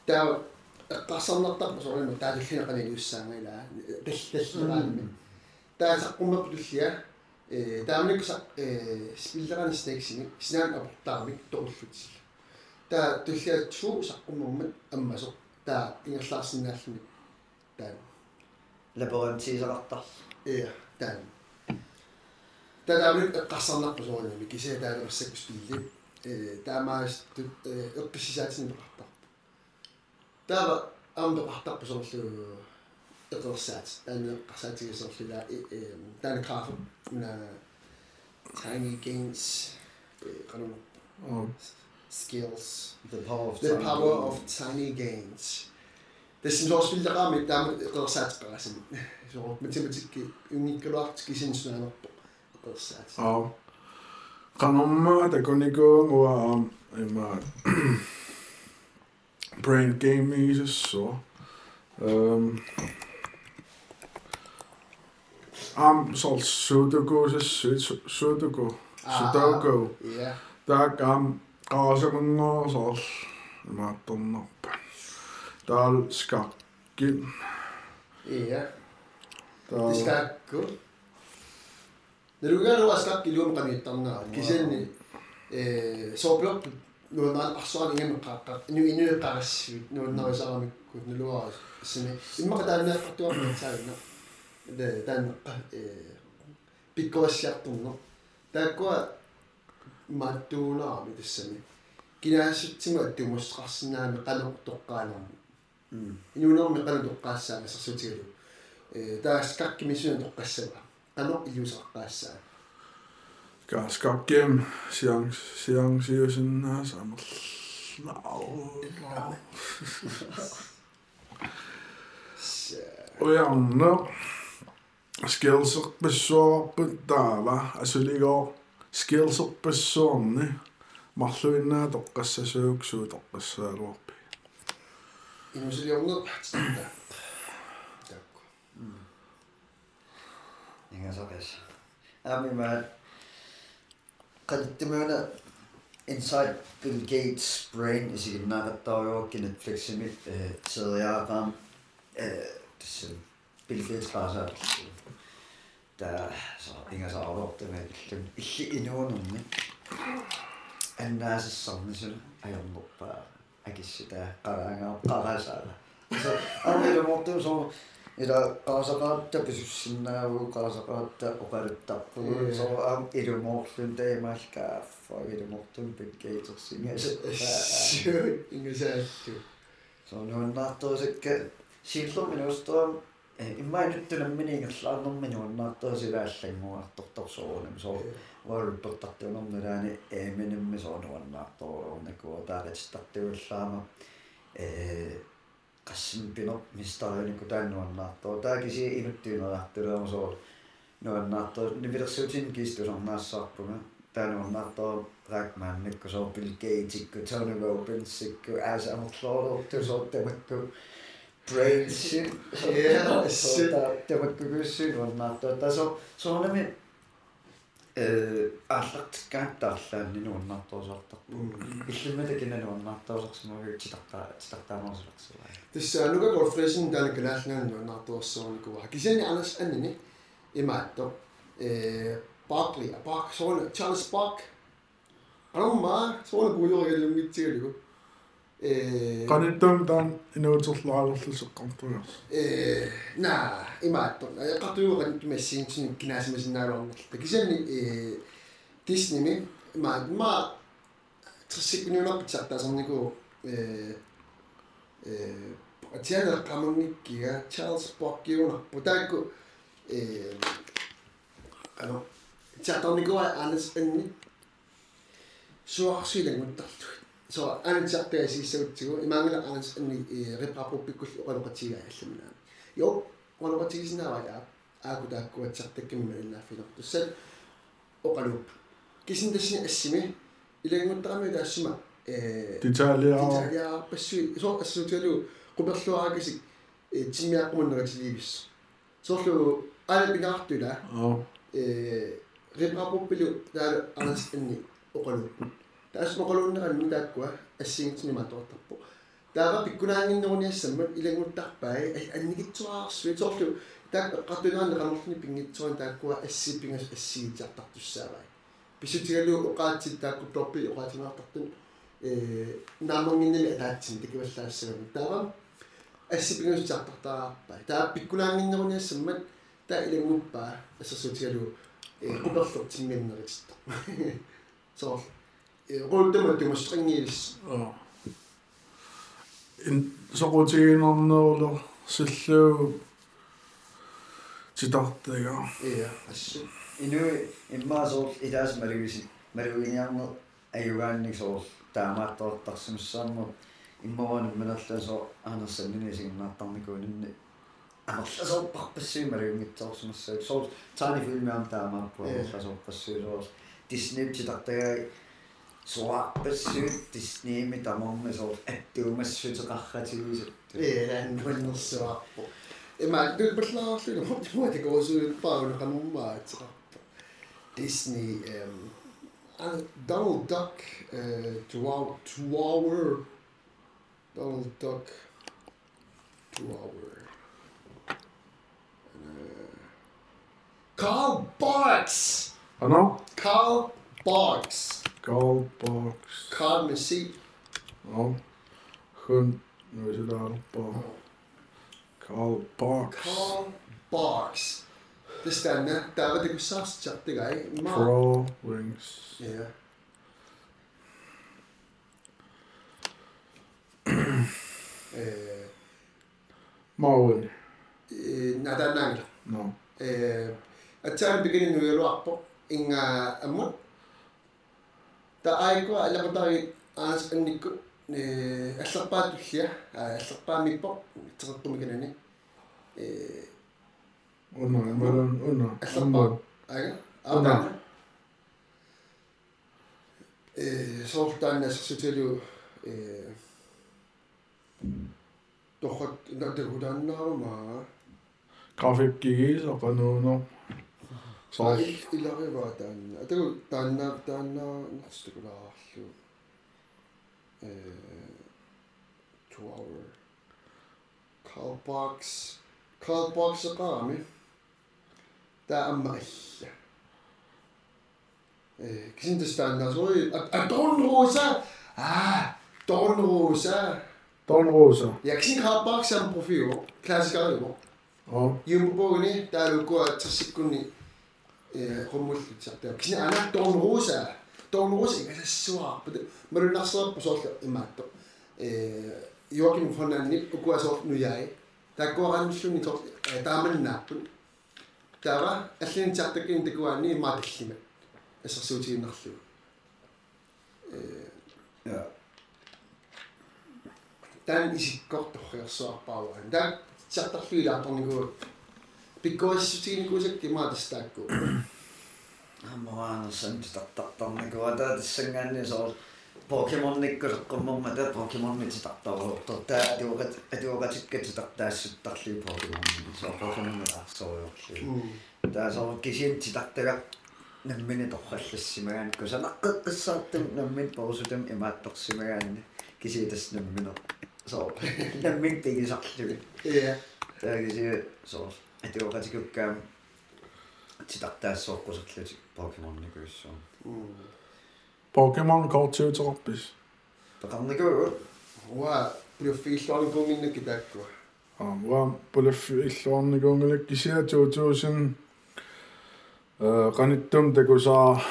таа эққарсарнартарпа соорлума тааллинеқани уссаангила таллаллерааними таа саққуммап туллиа э таамлик са э спиллерани snakes-ини снаан апортаармик тоқуллутсила таа туллиатсуу саққуммермат аммасо таа ингерлаарсинааллуми таа Laboranttiisaqartar. Иә, таа. Таа эққарсарнарпу соорнами кисаа таалерсакус пилли. э таамаас э эққиссисаатсин пеқартар. таа амбеқартарпу соорлу эққерсаат таана эққарсаатигисоорлула э таана краф на tiny gains э канон аам skills The power of the time. power of tiny gains Tässä on spilleqaami taama eqersaatqarasimi. So matematikki unnikkaluartikisinnsunaanерпо eqersaat. аам канамма такуникуун уа аам имаат brain game isessoo эм ам сол sudoku сссуит sudoku sudoku Ja. таак аам qaasамунгоо соор имаатторнарпа таал скаккин Ja. таал Iskakku. Nerugan wa skakki luum qaniittarnaa. Kisenni eh soopiorpu nuunaan arsuan ingam qaaqqa. Nu inu qarassuut nuunnarisaramikkut nuluaa 네, 난 에, piccola siartunno. Taakua mattuunaami tassami. Kinaasitsinga tumusqarsinnaami qalertoqqaanermi. Mm. Inuunermi qalertoqqaassaami sersuutigalu. Ee taas kakki misuna toqqassava. Qano illuuseqqaassaa. Kaas kakkem siang siang oh, samerlaa. Ujarner. scherzo pessoorputaava asuligoo scherzo pessoorni марлуинаа тоққассасуугсуу тоққассаалуарпи инусилиорнер патсаа такку ингасагас ами маа қаттимаана Inside Bill Gates' brain is i nærmest i Netflix i mit øh, tidligere program. Øh, Bill Gates klarer sig saa ingasaaruortama illum illi inuunummi annaasissarnisuna ajornerpaa akissita qaraangaa qarasaala армилуморту соо ила qaasaqaatta pisussinnaavuu qaasaqaatta oqaluttарпугу соо аам илумоорлун таимаалкааффа илумортун пиккеитерсингас ingusaallu соо нуаннаартуусакка сииллу Mä en nyt tyyllä minikässä annan minua näyttää syvässä mua tohtosoon, niin se on varputta että niin on minun ääni ei minne me sanoa näyttää on, kun täällä sitä työssä mä kassin pino, mistä on niin kuin tänne on no, näyttää. No, niin Tämäkin siihen ihmettyyn on no, että on se on noin näyttää, niin pitäisi se sinkin istuus on näissä appunut. Tänne on näyttää niin kun se on Bill Gates, kun Tony Robbins, kun SM Claude, kun se on niinku tehty eh na imatto. Ja katuuran tumessiin sin kinasimasinnaaloornalta. Kisen eh Disney mi ma ma триссикуниунарпитсартаасарнику э э атиана камангиккига Charles Bock-гиунарпу таакку э ано чатарникуа анас анни суарсилангуттарту анатсартагасиссагутсигу имаангала анас анни репрапуппиккулли оқалоқатига алламнаами йо оқалоқатигиснаава ааку тааккуатсартаккимма иннааффинер туссат оқалуп кисинтассини ассими илангуттарами таассима э титаалиаа Italia пассуи со ассутиалу qupерлуаракисик э тиммиаққуманнератиливис сорлу аалапинаартула аа э репрапуппилу таала анас анни оқалуппу таас оқалууннеранни тааккуа ассигитсиматортарпу таава пиккунаангиннеруниассаммат илагуттарпай анникитсуаарсуи сорлу таак қартунаанне қанерлни пингитсуан тааккуа ассиппингас ассигитсартартуссаавай писутигалу оқаатсит таакку торпи оқаатинаартартун э наамангиннами атаатсин такиваллаассагам таава ассипингусчартартаарпай таа пиккунаангиннеруниассаммат таа илагуппаа ассасуутигалу э куперлортингиннеритта соо э ролтема тумастрингиилис аа ин соқутигинернерулер силлуу титартага э ассу. Инуи иммаасоор илаас малуиси малуиниарнер аюгаанник соор таамааттортарсимссааммут иммаван минерласо аанерсаннинисигиннаартарникуунинни амерласоорпарпассуи малуингитсоорсимассаа соор таани филмиам таамааппу амерласоорпассуи дисней титартагаа суарпассуит диснейми тамарми соор аттуумассутеқарратигисат э лааннуаннерсуарпу эма дулпаллаарлуна мотимати коосуин паауна кануммаатеқарпу Disney эм and Donald Duck uh, Chihuahua, Chihuahua Donald Duck Chihuahua uh, Carl Barks ана Carl Barks Skovboks. Karl med C. Og der Nøssedalborg. Karl Box. Karl Box. Det stämmer. Det var det SAS chatte guy. Pro Wings. Ja. Yeah. eh. Marvin. Eh, nada nada. No. Eh, at sen beginner nu jag låta på inga emot øh, as ani ko ne aslapa siya aslapa mi po tsaka tumigin ni eh una malan una aslapa ay Una. apa eh sortan Sorry. Ilariva taanna. Ataku taanna taanna narstukulaarillu. Э 2 hour. Carl Box. Carl Box qaami. Taa amma illa. Э kisintas taanna sori atornruusa. Аа, tornruusa. Tornruusa. Ja kisin Carl Box am profil. Klassiker jo. Ja. Jumbo bogni, der er jo gået 60 sekunder Don Rosa. Don Rosa ikä se sua. Mä olin nassa loppu solta imatto. Joakim von Nip, kuva solta nu jäi. таккуараниллуни тор тааманнааппут таава аллинитиартаккин такуаани маатиллима ассерсуутигиннарлугу э Ja. таан исиккорторриерсуарпааваа таа тиартарлуилаарторникуу пиккуассутигиникуусак кимаатастаакку Аммаан тартартарникуата тассангаанни соо Pokemon-никкулеққуммерма таа Pokemon-нити тартарууртор таа атуукат атуукатиккати тартаассуттарлуу Pokemon соо Pokemon-нераарсориорлу таа соо кисин титартага наммини торраллассимагаан кусанаққеққиссаартум наммин порусутам имаатторсимагаанни киситас наммино соо наммин тигисарлуги иә таа киси соо атуукатикуккаам титартаассоорқусерлутик Pokemon-никуиссоо Pokemon korttiuterpis. пеқарникуу уа плюффигиллуарникууминнакки тааккуа Ah, wa pulaffi illuarnikuungulak kisia 2000 э qanittum takusaa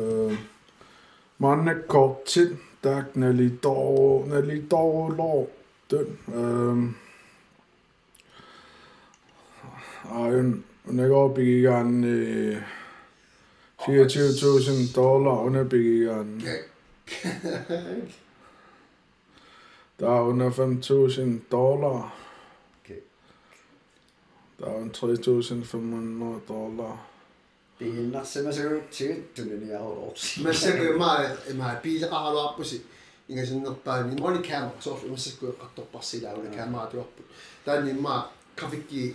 э mannak kortit tak nalitor nalitorlor undergårbikikan eh, 24.000 dollar underbikikan. Der er under 5.000 dollar. Der er 3.500 dollar. Bilder, så jo tyttelen i år. Men så kan man man bilder har du op på sig. Ingen sådan noget bare ni måned kamera så ofte man skal gå og toppe sig der med kamera du op. Der er ni meget grafik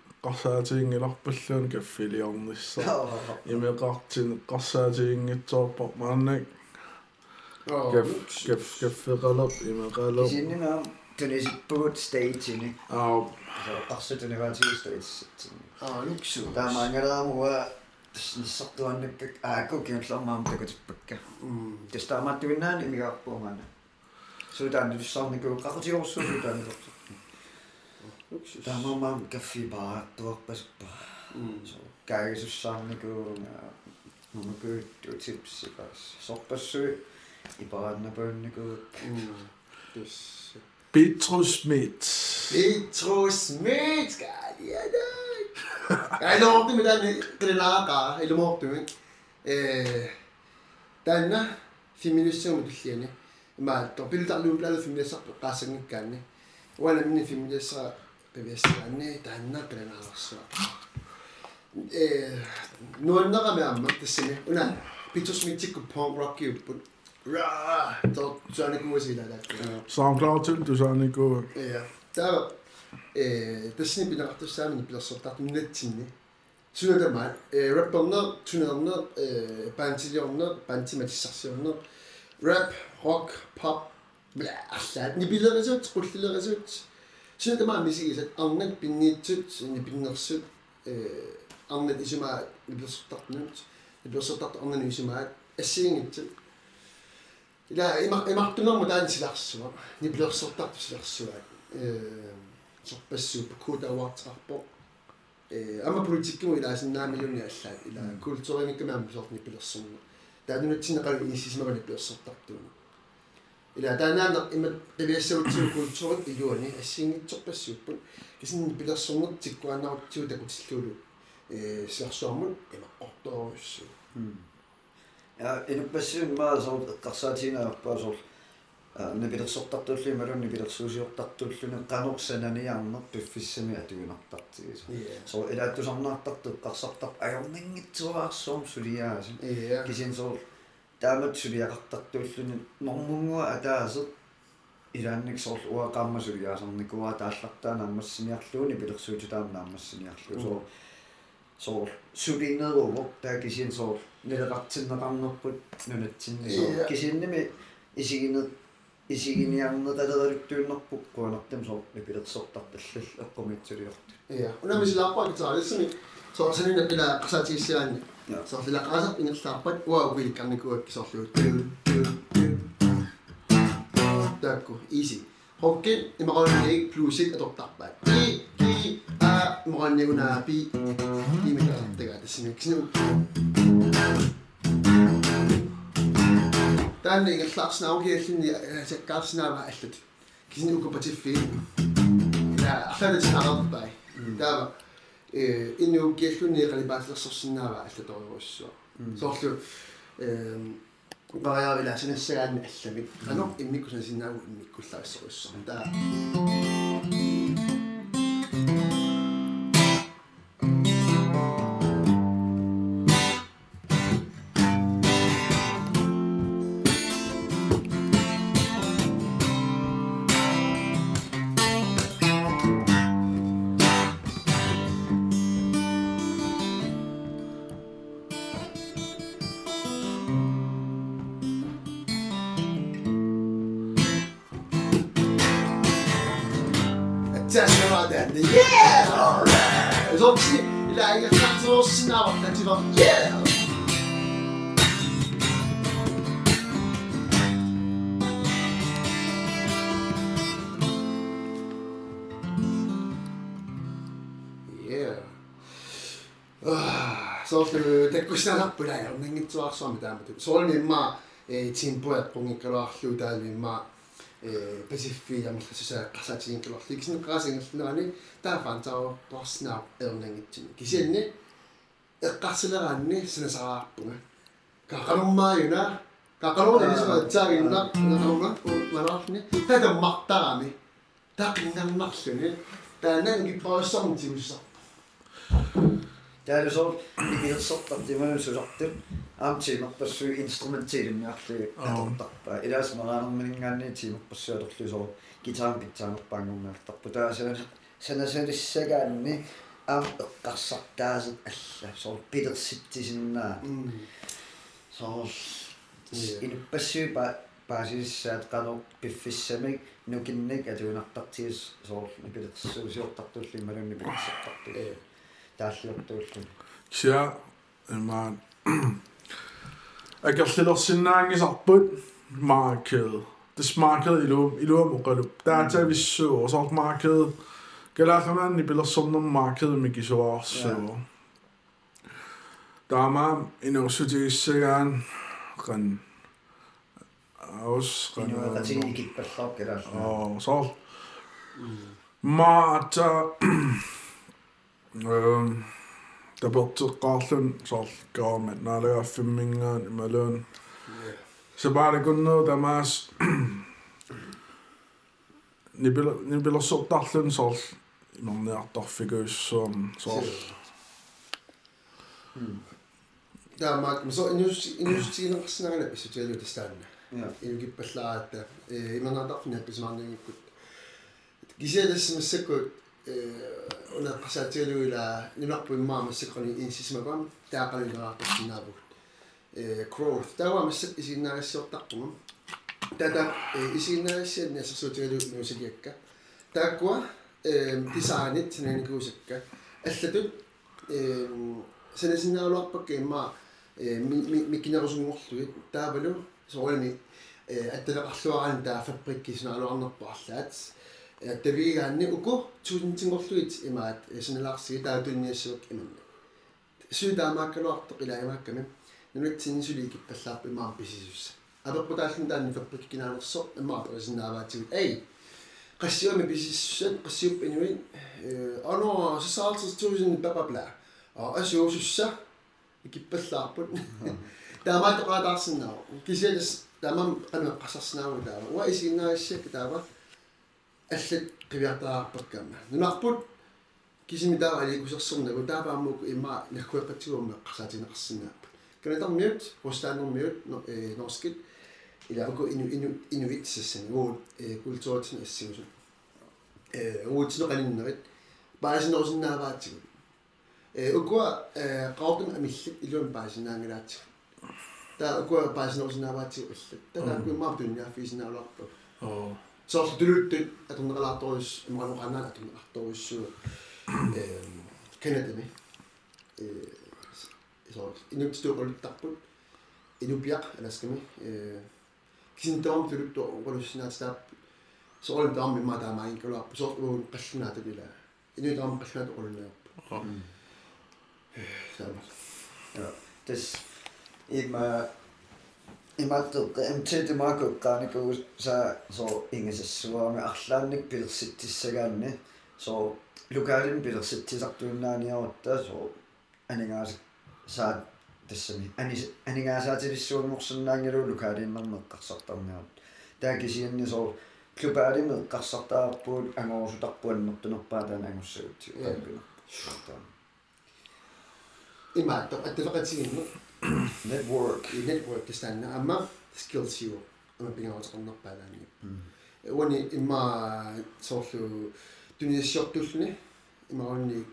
луксу таамаамаам каффи бааттуарпасуппа каагисуссаарникуу нумакуут типсипас сорпассуи ипарааннапуунникуу тус Petrus Schmidt. Petrus Smith gaadiada Ailomortu midani qililaaqa ilomortu э танна феминистиум туллиани имаатто пилтарлууллаа феминисарпу qaassangikkaanni уана минни феминисса певиссаанни таанна qililaalersuа э нуаннерами амма тассини уна Petrus Smith-икку punk rock юппут ра то саникуусилалаакка SoundCloud du så ikke gå. Ja, der øh, der sådan bliver ret sammen i bliver så der er net tine. Synes det mig. Øh, bevestiränne tänna trenaarsua nuornaqamiammattasini una pitusmitsikku punk rock yupput ra to saanikuusila takkuna soundcloudun tu saanikuu ja tää э тассини пинартуссаамини пилэрсортартуннатсинни сунатама э рэппэрнер тунернер э пантилиорнер пантиматиссарсиорнер рэп рок поп бла аллаат нипилерисуут куллилерисуут bliver så tatt nødt. Ni bliver så tatt andre i som er, jeg ser ingenting. ila ima imartunermu taansilarsua niplersortartusilarsua э сорпассуу пукуутауартарпо э ама политиккуму илаасиннаамилуни аллаат ила культуриниккамаам сорни пилерсэрна таанунатсинеқали иниссисмагани пилерсертартууна ила таанаана има қивиассаутсуу культурит илуани ассингитсорпассууппут кисинни пилерсэрнер тиккуаннарутсуу такутиллуулу э сиарсуармут имаққорторуссуу Ja, инуппассуиммаа соо эққарсаатиинаарпаа соо набилерсортартуулли малун набилерсуусиортартууллуни qanорсананиарнер пиффиссами атугинартартигис соо илааттусарнаартарту эққарсартар ажорнингитсуаарсуум сулиааси э кисин соо таамат сулиақартартууллуни нормунгуа атаасеқ илаанник соор уақаамма сулиаасарникуа тааллартаана аммассиниарлууни пилерсуутутаамна аммассиниарлуу соо соор сулинерувоқ таа кисин соор нелеқартиннеқарнерпут нунатсинни соо кисинними исигинер исигиниарнералералуттуиннерпуккуанартам соо мипилерсортарталлал эққумитсулиорт Ja, unna misilaappaakitaalisami soorsanina pila qasaatigissiaanni Ja. soorlilaqaasaq ingerlaarpat uaugilikkarnikuak kisorluut taakku easy hokki imaqalunik plusik atortarpaat i ki a imaqanniguna pi imitaartaga tassimi kisnu таанна ингерлаарснаугиаллини саккаарсинаава аллут кисни укупатиффи я ахланат арарпай таава э иннууккиаллуни қалибаатлерсорсинаава аллаториуссуа соорлу эм бариавила синассагаанни алламик ано иммиккусасинаагу иммиккуллаассоруссор таа Attachment yeah! Alright! så också ila iнгерлаарсуурсинаава татива yeah! Yeah. Ah, соорлу таккуснараппула ярнангитсуарсуами таамату. Соолми имма э тимпуат пунгиккалаарлуу таалми имма э пасиффи ямлласуса qasatiginkkalorli кисинеққаасингерлнерани таафаантаро торснаа эрнангитсини кисианни эққарсилераанни синасараарпунга какалуммааюна какалуна исуа таагинна науна малаарни тада мартарами тақиннарнарлуни таанан гиппаруссарни тигуссар таалусоор мипилерсортартиману сулартут аамтимерпассуи инструментилимниарлуи атортарпаа илаас мараанерминингаанни тимерпассуалерлу соо гитаан питсаанерпаангумнаартарпу таасана санасалиссагаанни аам эққарсартаасет алла. Соо пилерситтисиннаа соо инуппассуи па паасиссаат канор пиффиссамик нукинник атуинартартигис соо мипилерсуусиортартулли малунни пилерсартарту тааллиортууллу кися имаан акерлилерсинаангисарпут маркед this market ilum ilum oqalup data vissu sort market galaaxanaanni pilersornum market mikisuaarsuo taama inursutigissagaan qan aus qan инуэқатиги икиппаллаар калаалла Oh, så. Maata ehm der bort qarlun sol gaarmat naalaafimmingaan imalun sabale kunnu tamas nibel nibel sortarlun sol. Imorniartarfiguussuum sol. Таамаак мисо инус инустигинеқарсинагана писсутиалу тастаанна Ja. ингиппаллараатта э иманаатарфина писмаарнагиккут кисиалассимассаккут э унаққасаатиалуила нимарпу иммаамассаккони инсисмагам таақалилераартарсинаавут э growth тава массак исиннаагассиортарпума тата э исиннаагассианни ассерсуутигалу нуусилиакка тааккуа э дизайнит синаникуусакка аллатут э санасиннаалуарпакка имма э миккинерусунгорлугит таавалу соорми э атталеқарлуараан таа фабриккиснаалуарнерпаарлаат аттавигаанни уку тусинтингорлугит имаат синалаарсиги таатунниассуак иманна суудаамааккалуартоқ илагамаакками нунатсинисули киппаллаарпи маам писисусса апеппутааллун таанни фабриккинаалерсо имаа пресинааваатигут эй qassiumi pisissuat qassiup inuit ano sisaaltus tuusin papapla а асуусусса икиппаллаарпут таамаат тоqaатаарсинаа кисиалас таамам qanеққасарсинааву таама уа исигинаассак таама аллат қивиартаарпаккаама нунарпут кисими таава аликусерсэрнагу таапааммук имма наккуэққатсигуумме қасаатинеқарсинааппут канатармиут хостаанермиут э норскит ila uko inu inu inuit sassan wo kultuurtin assigusu э уутсино qalinnerit паасинерусиннааваатсигу э укуа э qaartum амиллит илуун паасинаангалаатсигу таа укуа паасинерусиннааваатсигу аллат таа куиммаа тунниаффисинаалуарпа oo Så tuluttu atunneqalaartoruus imaqanuqanaan atunneqartoruussuu ehm Canada-mi э so inuttuuquluttarput inupiaq alaskami э кисинтером tuluttu qulussinaatsaap soorun taam imma taamaainkuluarpu soor uun qallunaatulila inuitaam qallunaatu qulunnaarpu saama Täs ima имааттеққа амтитимаакуққааникугу са со ингисассуарами арлаанник пилерситтиссагаанни со лукаалин пилерситтисартуиннааниарутта со анингаас саа тассами ани анигаасаатилиссуунморсунаангилу лукаалииннэрмеққарсартарниарут таакисианни со клубаалимеққарсартаарпуут ангорусутарпуаннэртунерпаа таана ангуссагутсиу таапина имаатто аттафеқатигинне network i network kistanna amma skills you amma pingautaqarnerpaalaani уани имма соорлу тунисиортуллуни имаунни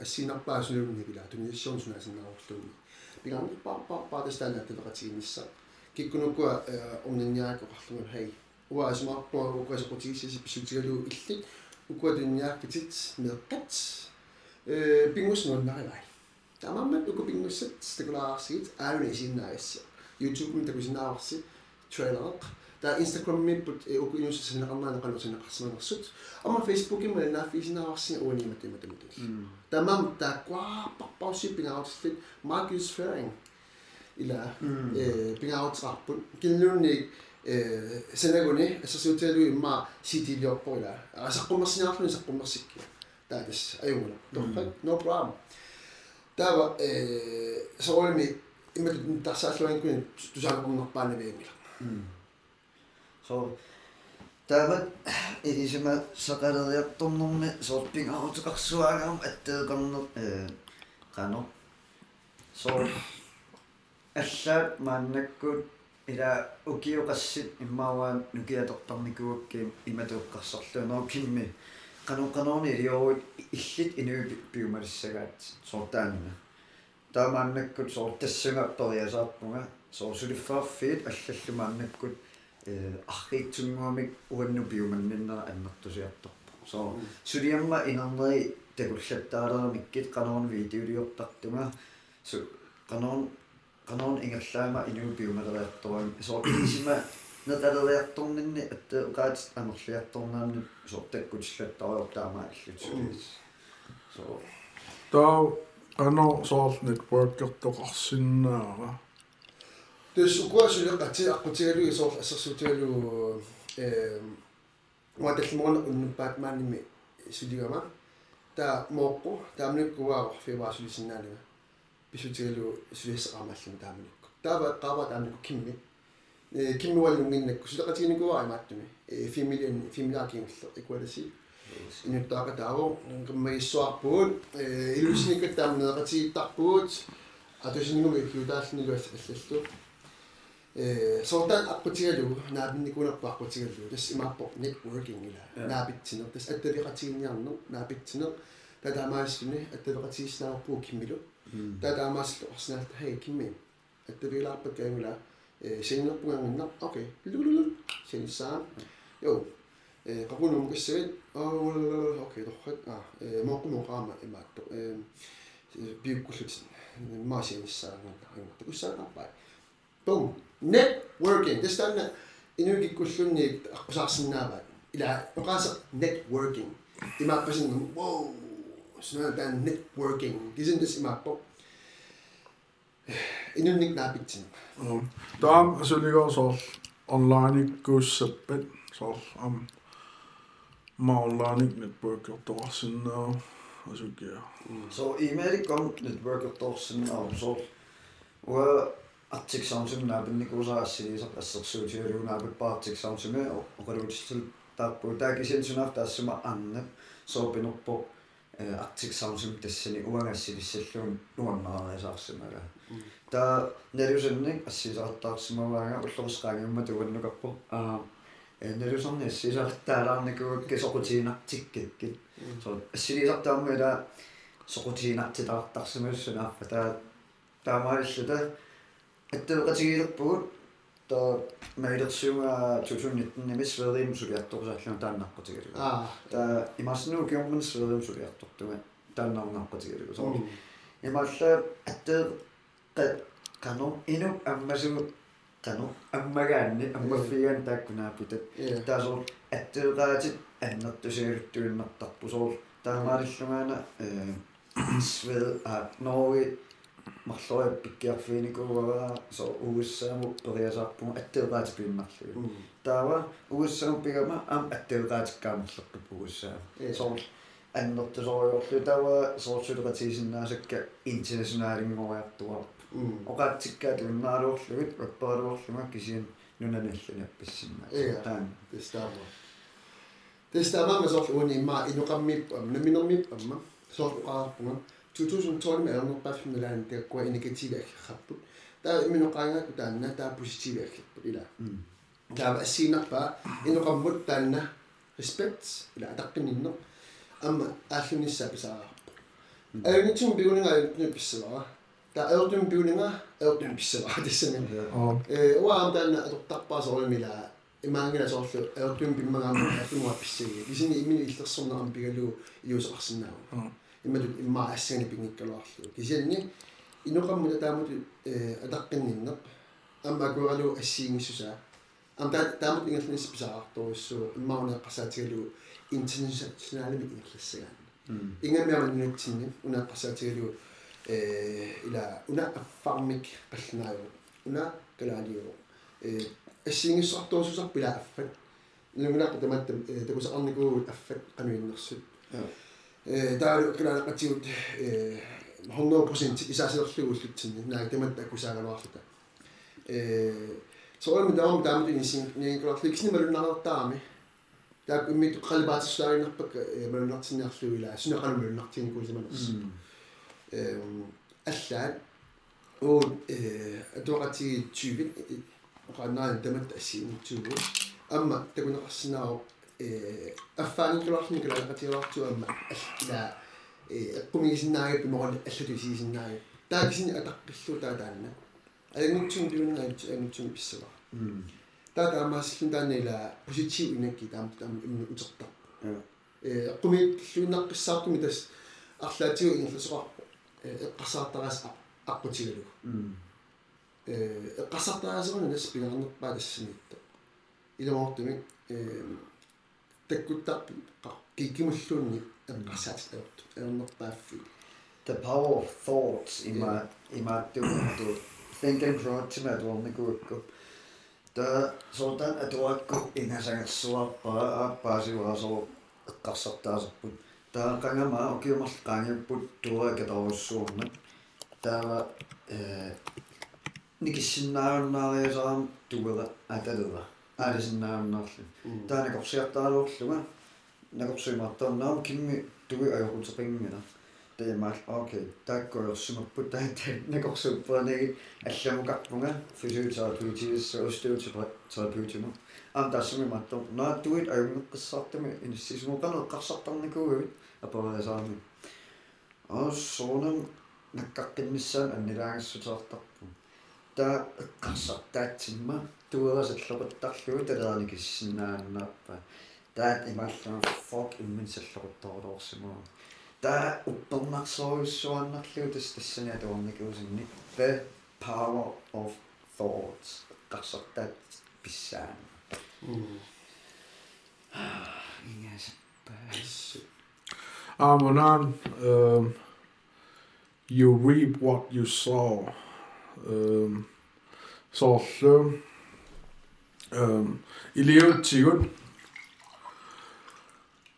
ассинарпаасунуунни пила тунисиорнсунаасиннаарурлуунни пигаанерпаарпаарпаа тастаана аттафеқатигиннисса киккунуккуа орнинниаакоқарлугун хай. Уа асмаарпуа укасеқутигиссиси писутигалуу иллит укуа тунниааккитит меэққат э пингуснууннаривай тамаммат укупингуссат стакулаарсигит аарунисиннаасса youtube-м такусинаарси трейлереq та instagram-миппут укуинуссинеқарнаана қалусинеқарсиманерсут ама facebook-им наффисинаарси уанимат иматамут тамам тааккуаарпарпарси пингаутиллит marcus fering ила э пингаутсарпут киллунни э сенагуни ассасуутиалуи имма ситилиорпорила асаққуммерсинаарлуни саққуммерсикки таатас аюнгуна торфат no problem таава э соолми иммат тарсааллуангкуни тусаақорнерпаанавиимила so таамат илисима сақалериарторнэрми соорпингаутеқарсуаагаарам аттеэқарнер э қано so аллаат мааннаккут ила укиоқассит иммааваан нукиатортарникуакки иматеққарсарлуунаа кимми каноқаноорни илиоруит иллит инуи пиумалиссагаат соортаанина таамааннаккут соортассага ториасаарпунга соорсулиффаарфиит аллаллумааннаккут э арриитсунгуамик уанну пиуманниннера аннертусиарторпу со сулиамма инернери такуллаттаалерамиккит канаорн видеолиортартунга су канаорн канаорн ингерлаама инуи пиумалериарторуам со исима наталериарторнинни атте уqaat амерлиарторнаанни соортаккутиллаттариортаама аллут со таа ано соорл network-ертоқарсиннаара тус укуасулеқати аққутигалуи соорл ассерсуутигалу э уаталлиморна уннуппаат мааними сулигама та моққу таамниккуаа фиваасулисиннаанага писутигалу сулиссеқармааллами таамникку таава qaava таамникку кимми э киммуаллунгиннакку сулеқатигникуаа имааттуми э фимилиан фимилаакингерле икуаласи инуттаака тааву qimmaissuarpuut э илусникат таамнеэқатигиттарпуут атусингуми хиутааллинилуас аллаллу э сортан аққутигалу наабинникунерпа аққутигалу тас имааппо networking ила наабитсинер тас аттавиқатигинниарнер наабитсинер татаамаассуни аттавиқатигиснаарпуу киммилу татаамааслу орсинаалта хей кимми аттавилаарпак каангула э синнерпугангиннар окей лулулул синissаа йо э какунум киссагит аа окей торхат а э моқумоқаама имаатто э биуккуллут маасиниссаагана такуссаанарпаа бум networking. Тэстанна инугиккуллунни аққусаарсинааваа ила оqaasa networking. Имааппасин воу снаа networking. Кисиндэс имааппо инунник наапитсин таам асулигоо соорл онлайниккууссаппат соорл ам. Ма онлайник network-ертоқарсиннаа асукиа so имерикком network-ертоорсинаа so уа артиксаунсум наапинникуусаассилисақ ассерсуутигалуунаапат paartiksaunsuми оқалуутиссул тааппу таакисиансунаар таассума ааннап соопинерпо э артиксаунсум тассани уангассилиссаллуун нуаннаариасаарсимага та нерусанник ассисаартаарсимаваага уллорусqaangimма туаннукарпо аа э нерусарни ассисаартаалаарникуакки соқутиинартиккаккит со ассилисартааммила соқутиинартитаартарсимассунааффа таа таамааллута аттуэқатигилерпугут та маилерсиунга 2019 ними сверим сулиарторсааллун тааннаққутигалугу аа. Та имаснуу киормун сверим сулиартортуга тааннаарнаққутигалугу соо м, ималла аттеэ қа кану ину аммасу кану аммагаанни аммаффигаан тааккунааппутат е таасоор аттеэqaатит аннертусигалуттуиннартарпу соор таамаалиллунгаана э. Свел а норви марлори пиккиарфиникуугаа со угуссааму периасаарпуга аттеэqaати пииннарлугу м, таава угуссаам пигама ам аттеэqaатиккаамерлерпу угуссаам е соор аннертусориорлу таава соорсулеqatiисиннаасакка интернационалингориартуар м, оқаатсиккаат уннааруорлугут аппаралуорлуга кисиан нунаналлуни апписсиннаа Иа. таан тестаама тестаама соор уни имма инуқаммиппам наминермиппамма соор уқаарпунга 2012 меэрнерпаффиналаан тааккуа иникативи аггерраппут таа иминуқаангаку таанна таа поситиви аггерпут ила таава ассиинарпаа инуқаммут таанна респект ила атаққининнер амма ааллуниссаа писаарарпу аюнитсум пигунинга аюнитсум писсавара таа аюртум пигунинга аюртум писсавара тассами аа э уаам таанна атортарпаа соолмила имаангила соорлу аюртум пиммагаама атумуа писсаги кисини имини иллерсорнерам пигалу иусеқарсинаава Аа. имматут имма ассани пингиккалуарлу кисианни инуқаммута таамут э атаққинниннеқ амма куаралу ассиингиссусаа ам таа таамут ингерлнис писаарторуссуу иммаунеққасаатигалу интернационалми ингерлассагаан ингамиама нунатсинни унааққасаатигалу э ила уна аффармик қаллинааю уна калаалиу э ассиингиссартуусусар пила аффат нугунаққа таматтам такусеқарникуу аффат қануиннерсут э таалу калаақатигут э 100% исаасерлугуллутсинни нааг тамат акусаагалуарлута э соорми таам таамут инсин ниинкаларликсни малуннарнартаами таак иммит қалибаатиссааринерпак э малуннартинниарлуила сунеқалумалуннартиникуусиманерс э аллаат оо э атуақати 20 оқаннаан тамат ассиинтсугу амма такунеқарсинааро э аффааникуларлни калаақатигаларту амма алла э эққумигисиннааги пиморали аллатусисиннааги таакисини атаққиллу таатаанна алингутсун пиуннгаат ангутсун писсава таа таамаассин таанила позитив инакки таам таам имми утертар э. Эққумииллуиннаққиссаартуми тас арлаатигу ингерласоқарпо э эққасаартараас аққутигалуг э эққасартаасерна нас пингернерпаа тассинитто иломортуми э таккуттарпи киккимуллуунни эққасаатилаорту эрнерпааффи the power of thoughts има има ту thinking through тима дуорникуакку та сотан атуакку ингасангерсуарпаа ааппаасиваасоо эққарсартаасерпут таа қангама окиумарл qaangipput туакатаруссуурна таава э никиссиннааруннаариасаам тугера аталера аалисиннааруннаарлу таана корсиартаалуурлуга накорсуимартарнаам кимми туги ажорутеқингина таямаал окей. Тааккуйорсумаппут таата накорсууппаанаги алламукарпунга физиотерапевтиис остеотерапевтима ам тассами маттор наа туит аюнгеққиссаартами иниссисмукана эққарсартарникуугавит апараасаами ассоонам наккаққиннссаан аннилаагассутеартарпу таа эққарсартаатсимма туерасаллоқуттарлугу талерникиссиннааннааппа таат имааллама фок имминсаллоқутторулоорсимаа таа уппернарсоруссуаннарлугу тас тассани атуарникуусинни the power of thoughts эққарсартаат писсаан ингасаппаа Amonan, um, you reap what you sow. Um, så um, um, i livet tigun.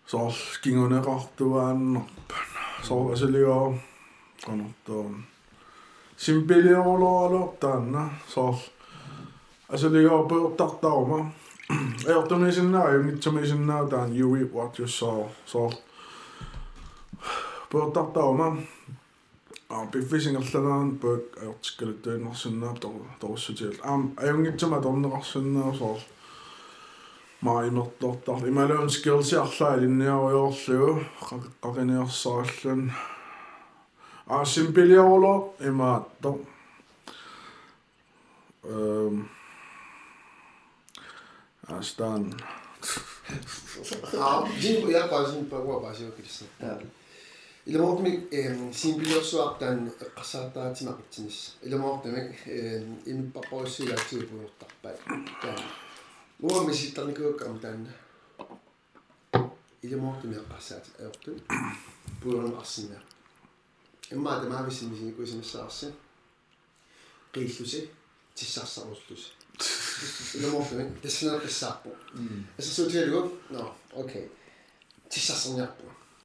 Så skingerne rartuan så altså liga kannattaa simpeliolo aloittanna så altså liga pöörtartauma Ehdottomisen jungitsemisen näytään you reap what you sow. Så пуертартаума аа пиффисингерланаан пуак аёртиккалуттуиннарсиннаап тор торуссутиал аам аюнгитсама торнеқарсиннаа соор маимертортар ималуун скиллси арлаа илинниаруйоорлугу қақиниарсааллун аа симпилиорло имаатто эм. Astaan. Ah, jin ya pa jin pa wa pa jo kris. Ila mo mi em simplio so aptan qasata tima qitnis. Ila mo mi em in pa po si la tu